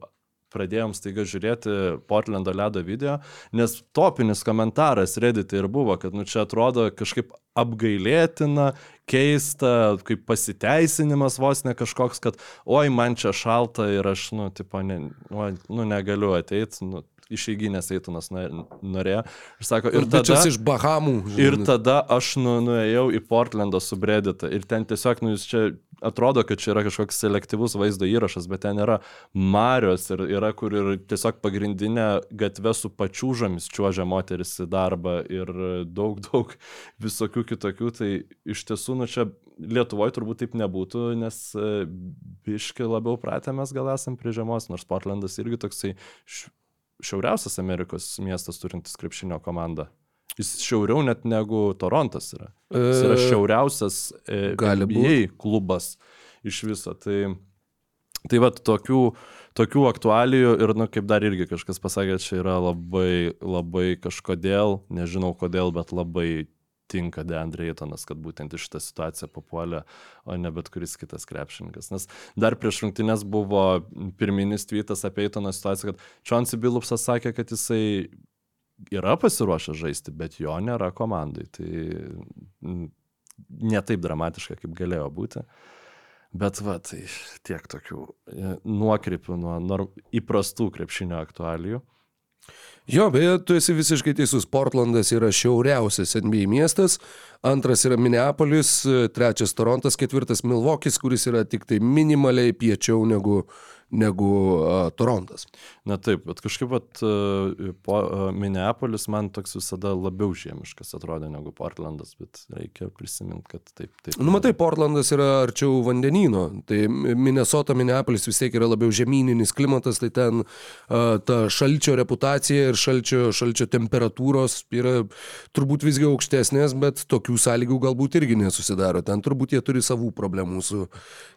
pradėjom staiga žiūrėti Portlando ledo video, nes topinis komentaras Reddit ir buvo, kad nu čia atrodo kažkaip apgailėtina, keista, kaip pasiteisinimas vos ne kažkoks, kad oi man čia šalta ir aš, nu, tipo, ne, oi, nu negaliu ateiti, nu, išeiginės eitunas norėjo. Ir sako, ir Ir tada tada... iš Bahamų. Ir žinai. tada aš nu, nuėjau į Portlandą subredditą ir ten tiesiog, nu, jūs čia atrodo, kad čia yra kažkoks selektyvus vaizdo įrašas, bet ten yra Marios ir yra, kur ir tiesiog pagrindinė gatvė su pačiūžomis čiuožia moteris į darbą ir daug, daug visokių kitokių. Tai iš tiesų, nu čia Lietuvoje turbūt taip nebūtų, nes e, biški labiau pratę mes gal esam prie žemos, nors Portlandas irgi toksai šiauriausias Amerikos miestas turintis krepšinio komandą. Jis šiauriau net negu Torontas yra. Jis yra E, šiauriausias e, NBA klubas iš viso. Tai, tai va, tokių, tokių aktualijų ir, nu, kaip dar irgi kažkas pasakė, čia yra labai, labai kažkodėl, nežinau kodėl, bet labai tinka Deandre Eitonas, kad būtent iš šitą situaciją papuolė, o ne bet kuris kitas krepšininkas. Nes dar prieš rungtynės buvo pirminis tweetas apie Eitono situaciją, kad Čonsi Bilupsas sakė, kad jisai yra pasiruošęs žaisti, bet jo nėra komandai. Tai mm, ne taip dramatiška, kaip galėjo būti. Bet va, tai tiek tokių e, nuokrypių nuo įprastų krepšinio aktualijų. Jo, beje, tu esi visiškai teisus. Portlandas yra šiauriausias NBA miestas, antras yra Minneapolis, trečias Torontas, ketvirtas Milvokis, kuris yra tik tai minimaliai piečiau negu, negu uh, Torontas. Na taip, bet kažkaip vat, e, po, e, Minneapolis man toks visada labiau žiemiškas atrodė negu Portlandas, bet reikia prisiminti, kad taip. taip Nu, matai, Portlandas yra arčiau vandenyno, tai Minnesota, Minneapolis vis tiek yra labiau žemyninis klimatas, tai ten uh, ta šalčio reputacija ir šalčio, šalčio temperatūros yra turbūt visgi aukštesnės, bet tokių sąlygų galbūt irgi nesusidaro. Ten turbūt jie turi savų problemų su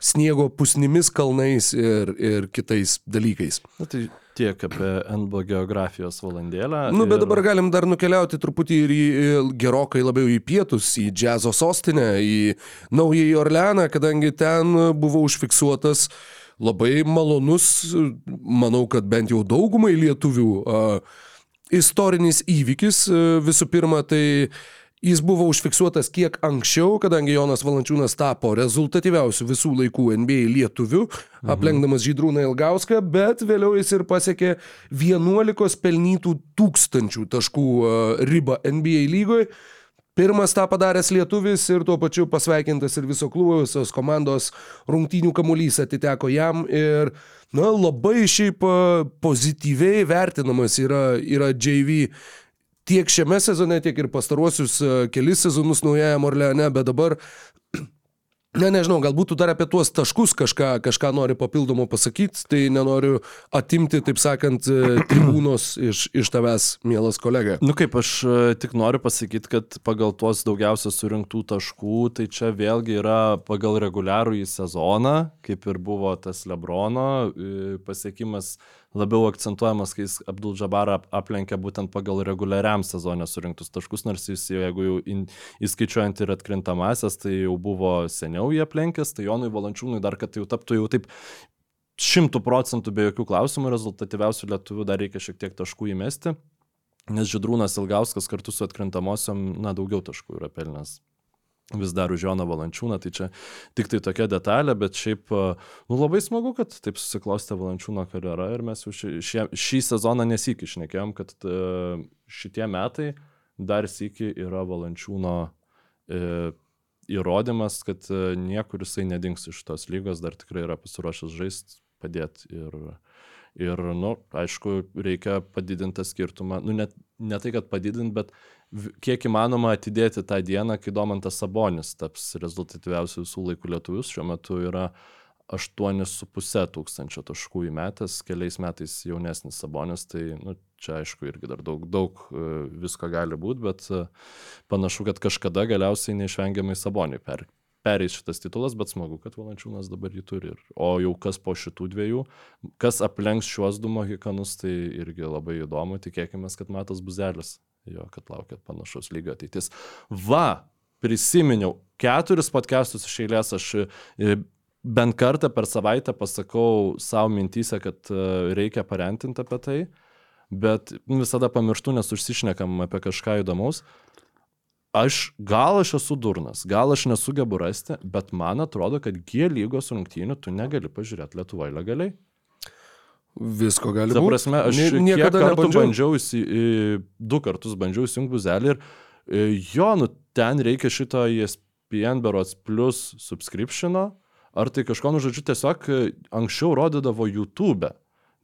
sniego pusnimis kalnais ir, ir kitais dalykais. Na, tai tiek apie NBO geografijos valandėlę. Nu, bet ir- dabar galim dar nukeliauti truputį ir į, gerokai labiau į pietus, į džiazo sostinę, į Naująjį Orleaną, kadangi ten buvo užfiksuotas labai malonus, manau, kad bent jau daugumai lietuvių a, istorinis įvykis. A, Visų pirma, tai Jis buvo užfiksuotas kiek anksčiau, kadangi Jonas Valančiūnas tapo rezultatyviausiu visų laikų NBA lietuviu, aplenkdamas Žydrūną Ilgauską, bet vėliau jis ir pasiekė 11 pelnytų tūkstančių taškų a, ribą NBA lygoje. Pirmas tą padaręs lietuvis ir tuo pačiu pasveikintas ir viso klubo, visos komandos rungtynių kamuolys atiteko jam ir, na, labai šiaip pozityviai vertinamas yra, yra JV tiek šiame sezone, tiek ir pastaruosius kelis sezonus naujajam Orleane, bet dabar Ne, nežinau, galbūt tu dar apie tuos taškus kažką, kažką nori papildomo pasakyti, tai nenoriu atimti, taip sakant, e, tribūnos iš, iš tavęs, mielas kolega. Nu kaip aš e, tik noriu pasakyti, kad pagal tuos daugiausia surinktų taškų, tai čia vėlgi yra pagal reguliarų į sezoną, kaip ir buvo tas Lebrono e, pasiekimas labiau akcentuojamas, kai jis Abdul ap- aplenkė būtent pagal reguliariam sezonė surinktus taškus, nors jis jeigu jau in, įskaičiuojant ir atkrintamasias, tai jau buvo seniau jį aplenkęs, tai Jonui Valančiūnui dar, kad jau taptų jau taip šimtų procentų be jokių klausimų rezultatyviausių lietuvių dar reikia šiek tiek taškų įmesti, nes Židrūnas Ilgauskas kartu su atkrintamosiom, na, daugiau taškų yra pelnęs vis dar už Joną Valančiūną, tai čia tik tai tokia detalė, bet šiaip, nu labai smagu, kad taip susiklostė Valančiūno karjera ir mes jau šį, šį, šį sezoną nesikį išnekėjom, kad a, šitie metai dar sėki yra Valančiūno e, įrodymas, kad e, niekur jisai nedings iš tos lygos, dar tikrai yra pasiruošęs žaisti, padėti ir, ir, nu, aišku, reikia padidinti tą skirtumą, nu, net ne tai, kad padidinti, bet kiek įmanoma atidėti tą dieną, kai Domantas Sabonis taps rezultatyviausių visų laikų lietuvius, šiuo metu yra 8,5 tūkstančio taškų įmetęs, keliais metais jaunesnis Sabonis, tai nu, čia aišku irgi dar daug, daug e, visko gali būti, bet e, panašu, kad kažkada galiausiai neišvengiamai Saboniui per, pereis šitas titulas, bet smagu, kad Valančiūnas dabar jį turi. O jau kas po šitų dviejų, kas aplenks šiuos du mohikanus, tai irgi labai įdomu, tikėkime, kad Matas Buzelis, jo, kad laukia panašaus lygio ateitis. Va, prisiminiau, keturis podcastus iš eilės aš e, bent kartą per savaitę pasakau savo mintyse, kad e, reikia parentinti apie tai, bet visada pamirštu, nes užsišnekam apie kažką įdomaus. Aš gal aš esu durnas, gal aš nesugebu rasti, bet man atrodo, kad G lygos rungtynių tu negali pažiūrėti Lietuvoje legaliai. Visko gali būti. prasme, aš Nie- niekada nebandžiau. bandžiau, įsi, du kartus bandžiau įsijungti buzelį ir e, jo, nu ten reikia šito ESPN berots plus subscriptiono. ar tai kažko, nu, žodžiu, tiesiog e, anksčiau rodydavo YouTube.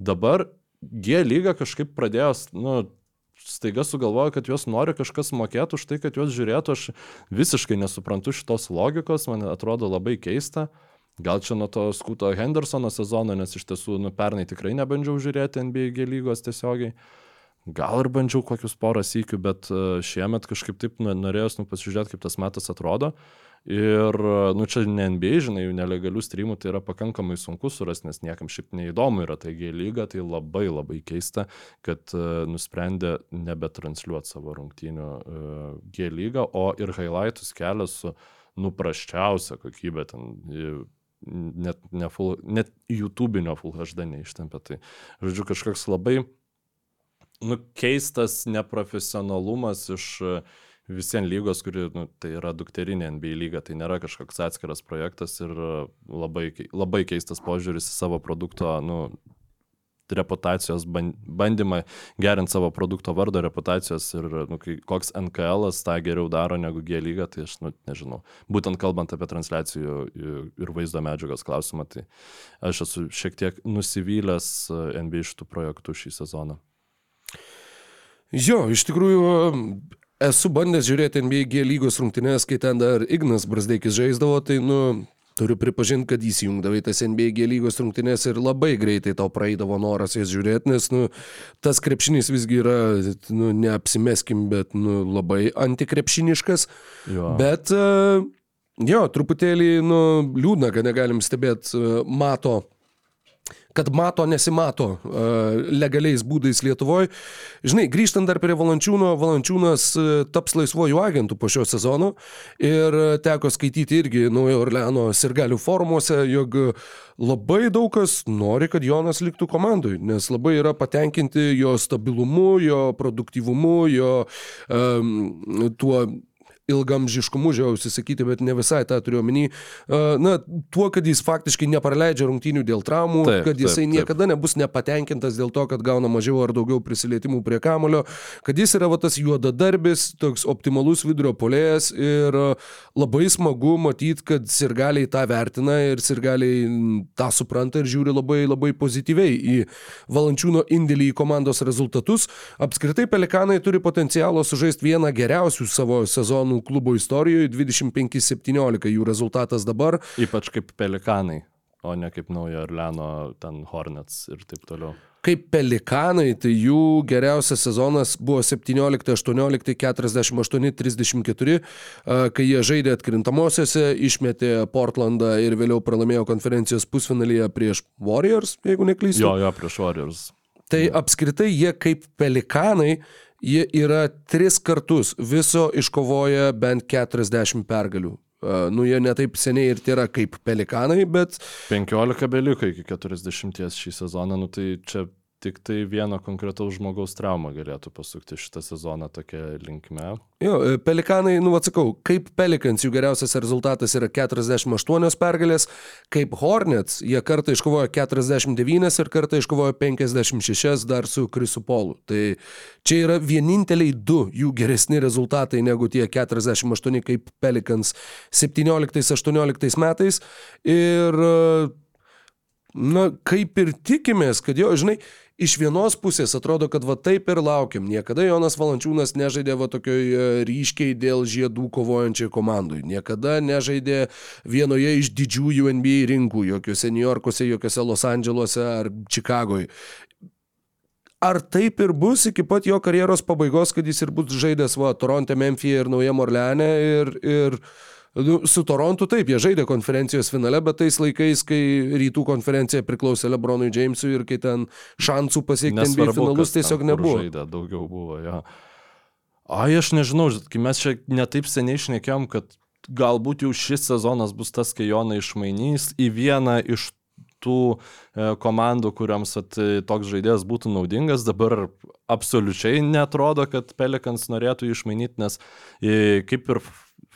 Dabar G lyga kažkaip pradėjo, nu, staiga sugalvojo, kad juos nori kažkas mokėti už tai, kad juos žiūrėtų. Aš visiškai nesuprantu šitos logikos, man atrodo labai keista. Gal čia nuo to skuto Hendersono sezono, nes iš tiesų, nu, pernai tikrai nebandžiau žiūrėti NBA lygos tiesiogiai. Gal ir bandžiau kokius porą sykių, bet e, šiemet kažkaip taip norėjus nu, pasižiūrėti, kaip tas metas atrodo. Ir, nu, čia ne NBA, žinai, jų nelegalių streamų tai yra pakankamai sunku surasti, nes niekam šiaip neįdomu yra tai G lyga, tai labai labai keista, kad uh, nusprendė nebetransliuoti savo rungtynių uh, G lygą, o ir highlightus kelia su nupraščiausia kokybė ten. Net, ne full, net YouTube'inio Full HD neištempė. Tai, žodžiu, kažkoks labai nu, keistas neprofesionalumas iš uh, visiems lygos, kuri nu, tai yra dukterinė NBA lyga, tai nėra kažkoks atskiras projektas ir labai, labai keistas požiūris į savo produkto nu, reputacijos bandymą gerinti savo produkto vardo reputacijos ir nu, kai, koks NKL tą geriau daro negu G lyga, tai aš nu, nežinau. Būtent kalbant apie transliacijų ir vaizdo medžiagos klausimą, tai aš esu šiek tiek nusivylęs NBA šitų projektų šį sezoną. Jo, iš tikrųjų Esu bandęs žiūrėti NBA G lygos rungtynės, kai ten dar Ignas Brasdeikis žaisdavo, tai, nu, turiu pripažinti, kad įsijungdavai tas NBA lygos rungtynės ir labai greitai tau praeidavo noras jas žiūrėti, nes, nu, tas krepšinis visgi yra, nu, neapsimeskim, bet, nu, labai antikrepšiniškas. Jo. Bet, jo, truputėlį, nu, liūdna, kad negalim stebėti mato kad mato nesimato uh, legaliais būdais Lietuvoje. Žinai, grįžtant dar prie Valančiūno, Valančiūnas uh, taps laisvojų agentų po šio sezono ir uh, teko skaityti irgi Naujo Orleano sirgalių forumuose, jog labai daug kas nori, kad Jonas liktų komandai, nes labai yra patenkinti jo stabilumu, jo produktyvumu, jo um, tuo ilgamžiškumu, žiausiai sakyti, bet ne visai tą turiu omeny. Na, tuo, kad jis faktiškai nepraleidžia rungtynių dėl traumų, taip, kad jisai taip, taip. niekada nebus nepatenkintas dėl to, kad gauna mažiau ar daugiau prisilietimų prie kamulio, kad jis yra va, tas juodadarbis, toks optimalus vidurio polėjas ir labai smagu matyti, kad sirgaliai tą vertina ir sirgaliai tą supranta ir žiūri labai labai pozityviai į valančiūno indėlį į komandos rezultatus. Apskritai Pelikanai turi potencialo sužaisti vieną geriausių savo sezonų klubo istorijoje 25-17 jų rezultatas dabar. Ypač kaip pelikanai, o ne kaip naujo Orleano, ten Hornets ir taip toliau. Kaip pelikanai, tai jų geriausias sezonas buvo 17-18, 48-34, kai jie žaidė atkrintamosiose, išmetė Portlandą ir vėliau pralaimėjo konferencijos pusfinalyje prieš Warriors, jeigu neklystu. Jo, jo, prieš Warriors. Tai apskritai jie kaip pelikanai jie yra tris kartus viso iškovoję bent 40 pergalių. Nu, jie netaip seniai ir yra kaip pelikanai, bet... 15 beliko iki 40 šį sezoną, nu tai čia tik tai vieno konkretaus žmogaus trauma galėtų pasukti šitą sezoną tokia linkme. Jo, e, pelikanai, nu atsakau, kaip pelikans jų geriausias rezultatas yra 48 pergalės, kaip Hornets jie kartą iškovojo 49 ir kartą iškovojo 56 dar su Krisu Polu. Tai čia yra vieninteliai du jų geresni rezultatai negu tie 48 kaip pelikans 17-18 metais. Ir na, kaip ir tikimės, kad jo, žinai, iš vienos pusės atrodo, kad va taip ir laukiam. Niekada Jonas Valančiūnas nežaidė va tokioj e, ryškiai dėl žiedų kovojančiai komandai. Niekada nežaidė vienoje iš didžiųjų NBA rinkų, jokiuose New Yorkuose, jokiuose Los Andželuose ar Čikagoje. Ar taip ir bus iki pat jo karjeros pabaigos, kad jis ir bus žaidęs va Toronte, Memphis ir Naujam Orleane ir, ir su Torontu taip, jie žaidė konferencijos finale, bet tais laikais, kai rytų konferencija priklausė Lebronui Jamesui ir kai ten šansų pasiekti NBA finalus tiesiog nebuvo. Žaidė, daugiau buvo, jo. Ai, aš nežinau, kai mes čia netaip seniai išnekėjom, kad galbūt jau šis sezonas bus tas, kai Joną išmainys į vieną iš tų e, komandų, kuriams at, toks žaidėjas būtų naudingas, dabar absoliučiai netrodo, kad Pelikans norėtų išmainyti, nes e, kaip ir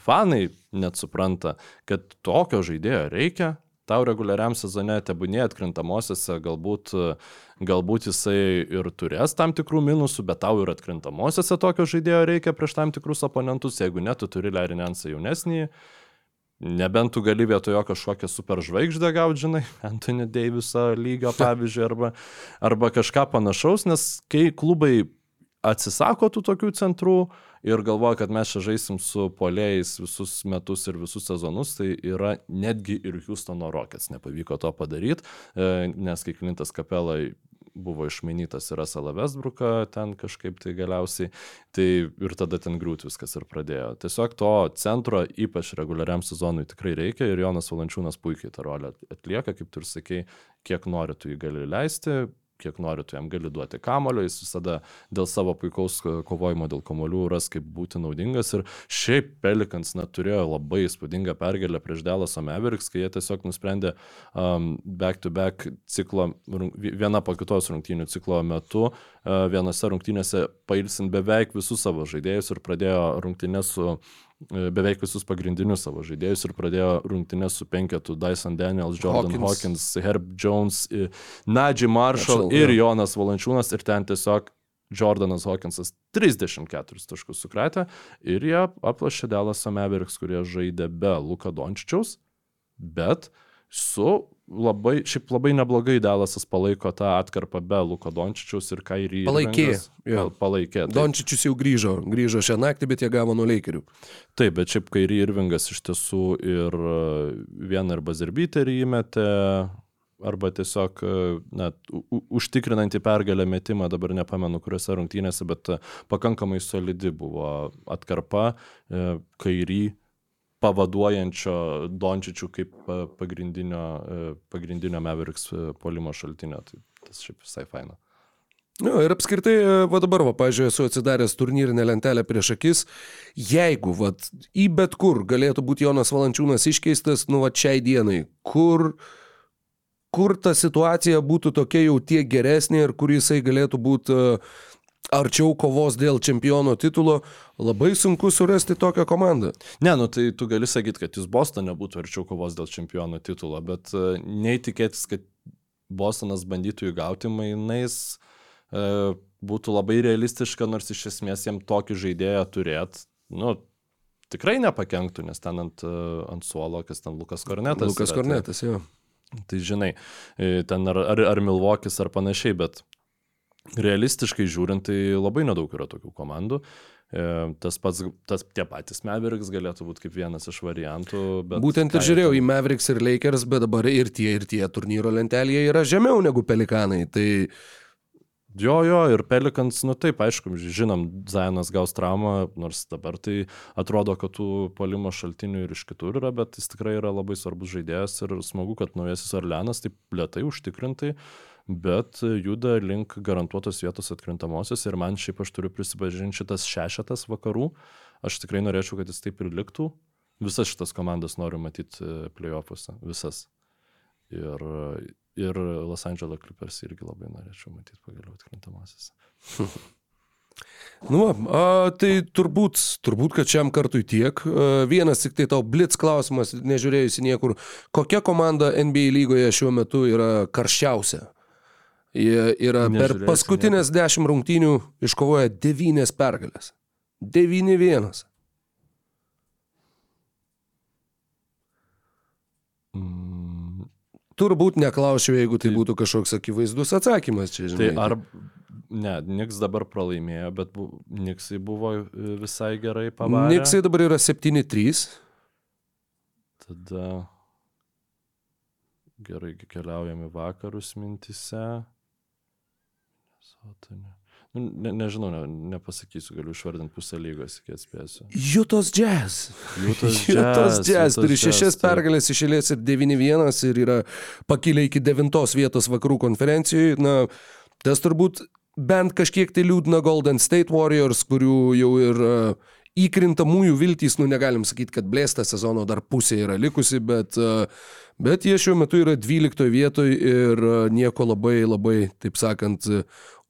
fanai net supranta, kad tokio žaidėjo reikia, tau reguliariam sezone tebūnė atkrintamosiose, galbūt, galbūt jisai ir turės tam tikrų minusų, bet tau ir atkrintamosiose tokio žaidėjo reikia prieš tam tikrus oponentus, jeigu ne, tu turi Larry Nensą jaunesnį, Nebent tu gali vietojo kažkokią superžvaigždę gauti, žinai, Anthony Daviso lygio pavyzdžiui, arba, arba kažką panašaus, nes kai klubai atsisako tų tokių centrų ir galvoja, kad mes čia žaisim su polėjais visus metus ir visus sezonus, tai yra netgi ir Houstono Rockets nepavyko to padaryti, nes kai Klintas Kapela buvo išmainytas į Russellą Westbrooką ten kažkaip tai galiausiai, tai ir tada ten griūt viskas ir pradėjo. Tiesiog to centro, ypač reguliariam sezonui tikrai reikia ir Jonas Valančiūnas puikiai tą rolę atlieka, kaip tu ir sakei, kiek nori tu jį gali leisti, kiek nori, tu jam gali duoti kamulio, jis visada dėl savo puikaus kovojimo dėl kamolių ras kaip būti naudingas. Ir šiaip Pelikans net turėjo labai įspūdingą pergalę prieš Delaso Mavericks, kai jie tiesiog nusprendė um, back-to-back ciklo, viena po kitos rungtynių ciklo metu, uh, vienose rungtynėse pailsint beveik visus savo žaidėjus ir pradėjo rungtynės su beveik visus pagrindinius savo žaidėjus ir pradėjo rungtynės su penketu Dyson Daniels, Jordan Hawkins, Hawkins Herb Jones, Nadži Marshall Marshall ir. Jonas Valančiūnas ir ten tiesiog Jordanas Hawkinsas 34 taškus sukratė ir jie aplašė Dallas Mavericks, kurie žaidė be Luka Dončičiaus, bet su labai, šiaip labai neblogai Dalasas palaiko tą atkarpą be Luko Dončičiaus ir Kairį. Palaikė. Ja. Palaikė. Taip. Dončičius jau grįžo, grįžo šią naktį, bet jie gavo nuo Leikerių. Taip, bet šiaip Kairį Irvingas iš tiesų ir e, vieną arba zerbiterį įmetė, arba tiesiog e, net užtikrinantį pergalę metimą, dabar nepamenu kuriuose rungtynėse, bet e, pakankamai solidi buvo atkarpa, kairį pavaduojančio Dončičių kaip pagrindinio, e, pagrindinio Mavericks e, polimo šaltinio. Tai tas šiaip visai faina. Nu, ir apskritai, e, va dabar, va, pažiūrėjau, esu atsidaręs turnyrinę lentelę prieš akis. Jeigu, va, į bet kur galėtų būti Jonas Valančiūnas iškeistas, nu, va, šiai dienai, kur, kur ta situacija būtų tokia jau tiek geresnė ir kur jisai galėtų būti uh, arčiau kovos dėl čempiono titulo, labai sunku surasti tokią komandą. Ne, nu tai tu gali sakyti, kad jis Bostone būtų arčiau kovos dėl čempiono titulo, bet uh, neįtikėtis, kad Bostonas bandytų įgauti mainais, uh, būtų labai realistiška, nors iš esmės jam tokį žaidėją turėt, nu, tikrai nepakenktų, nes ten ant, uh, ant suolo, kas ten Lukas Kornetas. Lukas yra, Kornetas, tai, jo. Tai žinai, ten ar, ar, ar Milvokis ar panašiai, bet realistiškai žiūrint, tai labai nedaug yra tokių komandų. E, tas pats, tas tie patys Mavericks galėtų būti kaip vienas iš variantų. Būtent ir žiūrėjau į Mavericks ir Lakers, bet dabar ir tie, ir tie turnyro lentelėje yra žemiau negu Pelikanai. Tai Jo, jo, ir Pelikans, nu taip, aišku, žinom, Zajonas gaus traumą, nors dabar tai atrodo, kad tų polimo šaltinių ir iš kitur yra, bet jis tikrai yra labai svarbus žaidėjas ir smagu, kad naujasis Orleanas taip lietai, užtikrintai uh, bet juda link garantuotos vietos atkrintamosios ir man šiaip aš turiu prisipažinti šitas šešetas vakarų, aš tikrai norėčiau, kad jis taip ir liktų. Visas šitas komandas noriu matyti e, playoffuose, visas. Ir, ir Los Angeles Clippers irgi labai norėčiau matyti pagaliau atkrintamosiose. Nu, a, tai turbūt, turbūt, kad šiam kartui tiek. A, vienas tik tai tau blitz klausimas, nežiūrėjusi niekur. Kokia komanda NBA lygoje šiuo metu yra karščiausia? Jie yra per paskutinės dešimt rungtynių iškovoję devynės pergalės. 9-1. Mm. Turbūt neklausiu, jeigu tai, tai būtų kažkoks akivaizdus atsakymas čia, žinai. Tai ar, ne, Niks dabar pralaimėjo, bet bu, Niksai buvo e, visai gerai pavarę. Niksai dabar yra 7-3. Tada gerai keliaujame vakarus mintise. Satanė. Nu, ne, nežinau, ne, nepasakysiu, galiu išvardinti pusę lygos, iki atspėsiu. Jutos jazz. Jutos jazz. Jutos jazz turi šešias pergalės išėlės ir 9-1 ir yra pakilę iki devintos vietos vakarų konferencijoje. Na, tas turbūt bent kažkiek tai liūdna Golden State Warriors, kurių jau ir uh, įkrintamųjų viltys, nu negalim sakyti, kad blėsta sezono dar pusė yra likusi, bet, uh, bet jie šiuo metu yra 12 vietoje ir uh, nieko labai, labai, taip sakant,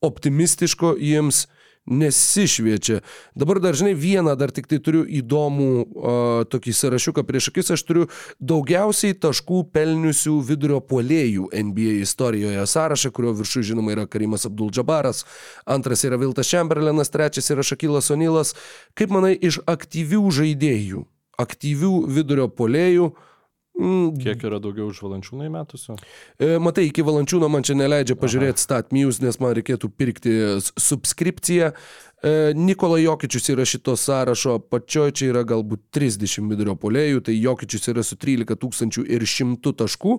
optimistiško jiems nesišviečia. Dabar dar, žinai, vieną dar tik tai turiu įdomų o, tokį sąrašiuką prieš akis. Aš turiu daugiausiai taškų pelniusių vidurio puolėjų NBA istorijoje sąrašą, kurio viršų, žinoma, yra Karimas Abdul Džabaras, antras yra Viltas Chamberlainas, trečias yra Šakilas Onilas. Kaip manai, iš aktyvių žaidėjų, aktyvių vidurio polėjų. Mm, Kiek yra daugiau už valančiūną įmetusių? E, Matai, iki valančiūno man čia neleidžia pažiūrėti StatMuse, nes man reikėtų pirkti subskripciją. E, Nikola Jokičius yra šito sąrašo apačioje, čia yra galbūt 30 vidurio polėjų, tai Jokičius yra su 13 tūkstančių ir 100 taškų,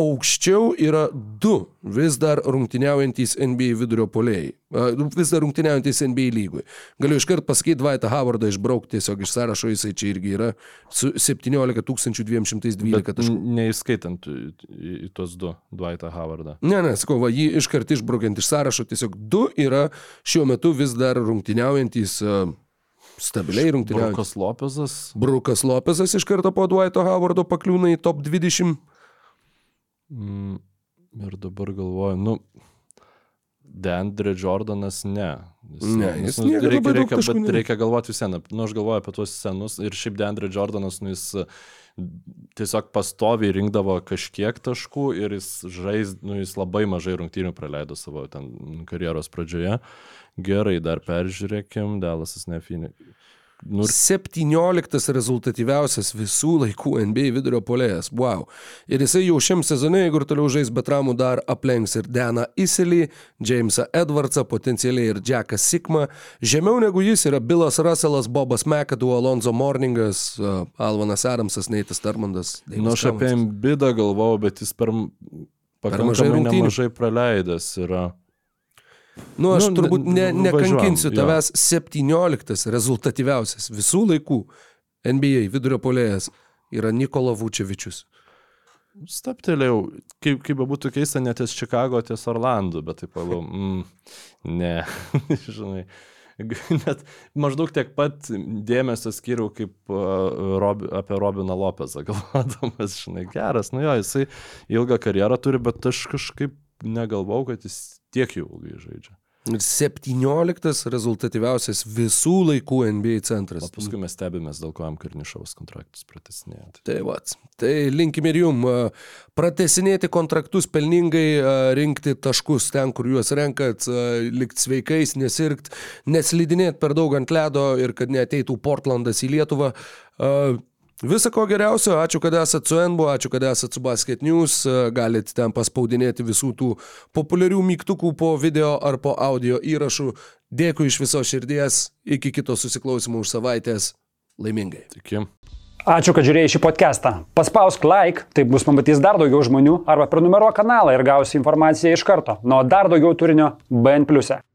aukščiau yra du vis dar rungtyniaujantys NBA vidurio polėjai. E, Vis dar rungtyniaujantys NBA lygui. Galiu iškart pasakyti, Vaitą Howardą išbraukti tiesiog iš sąrašo, jisai čia irgi yra su 17 212 Bet taškų. neįskaitant į, tuos du, Dwightą Howardą. Ne, ne, sakau, va, jį iškart išbraukiant iš sąrašo, tiesiog du yra šiuo metu vis dar rungtyniaujantys, uh, stabiliai rungtyniaujantys. Brukas Lopezas. Brukas Lopezas iš karto po Dwighto Howardo pakliūna į top 20. Mm, ir dabar galvoju, nu, Deandre Jordanas ne. Ne, jis nu, reikia, reikia, taškų bet ne- reikia galvoti vis vien, nu, aš galvoju apie tuos senus ir šiaip Deandre Jordanas, nu, jis e, tiesiog pastoviai rinkdavo kažkiek taškų ir jis žais, nu, jis labai mažai rungtynių praleido savo ten karjeros pradžioje. Gerai, dar peržiūrėkim, Dalasas Nefini. Nu, ir 17 rezultatyviausias visų laikų NBA vidurio polėjas. Wow. Ir jisai jau šiam sezone, jeigu ir toliau žais be traumų, dar aplenks ir Deną Iselį, Jamesą Edwardsą, potencialiai ir Jacką Sigma. Žemiau negu jis yra Bilas Russellas, Bobas McAdoo, Alonso Morningas, Alvanas Adamsas, Neitas Tarmandas. Nu, aš apie Embidą galvojau, bet jis per, m- mažai nemažai praleidęs yra. Nu, aš Nu, turbūt ne, nekankinsiu važiuojam, jo. tavęs 17 rezultatyviausias visų laikų NBA vidurio polėjas yra Nikola Vučevičius. Staptelėjau, kaip, kaip bebūtų keista, ne ties Čikago, ties Orlandu, bet taip pagalvojau, mm, ne, žinai. Net maždaug tiek pat dėmesio skiriau kaip uh, Rob, apie Robiną Lopezą, galvodamas, žinai, geras, nu jo, jisai ilgą karjerą turi, bet aš kažkaip negalvau, kad jis tiek jau ilgai žaidžia. Ir 17 rezultatyviausias visų laikų NBA centras. O paskui mes stebimės, dėl ko jam Karnišovas kontraktus pratesinėjo. Tai vats. Tai linkim ir jum a, pratesinėti kontraktus pelningai, a, rinkti taškus ten, kur juos renkat, a, likti sveikais, nesirgt, neslidinėti per daug ant ledo ir kad neateitų Portlandas į Lietuvą. A, Visą ko geriausio, ačiū, kad esate su NBO, ačiū, kad esate su Basket News, a, galit ten paspaudinėti visų tų populiarių mygtukų po video ar po audio įrašų. Dėkui iš viso širdies, iki kito susiklausimo už savaitės, laimingai. Iki. Ačiū, kad žiūrėjai šį podcastą. Paspausk like, taip bus pamatys dar daugiau žmonių, arba prenumeruok kanalą ir gausi informaciją iš karto. Nuo dar daugiau turinio BN ⁇. e.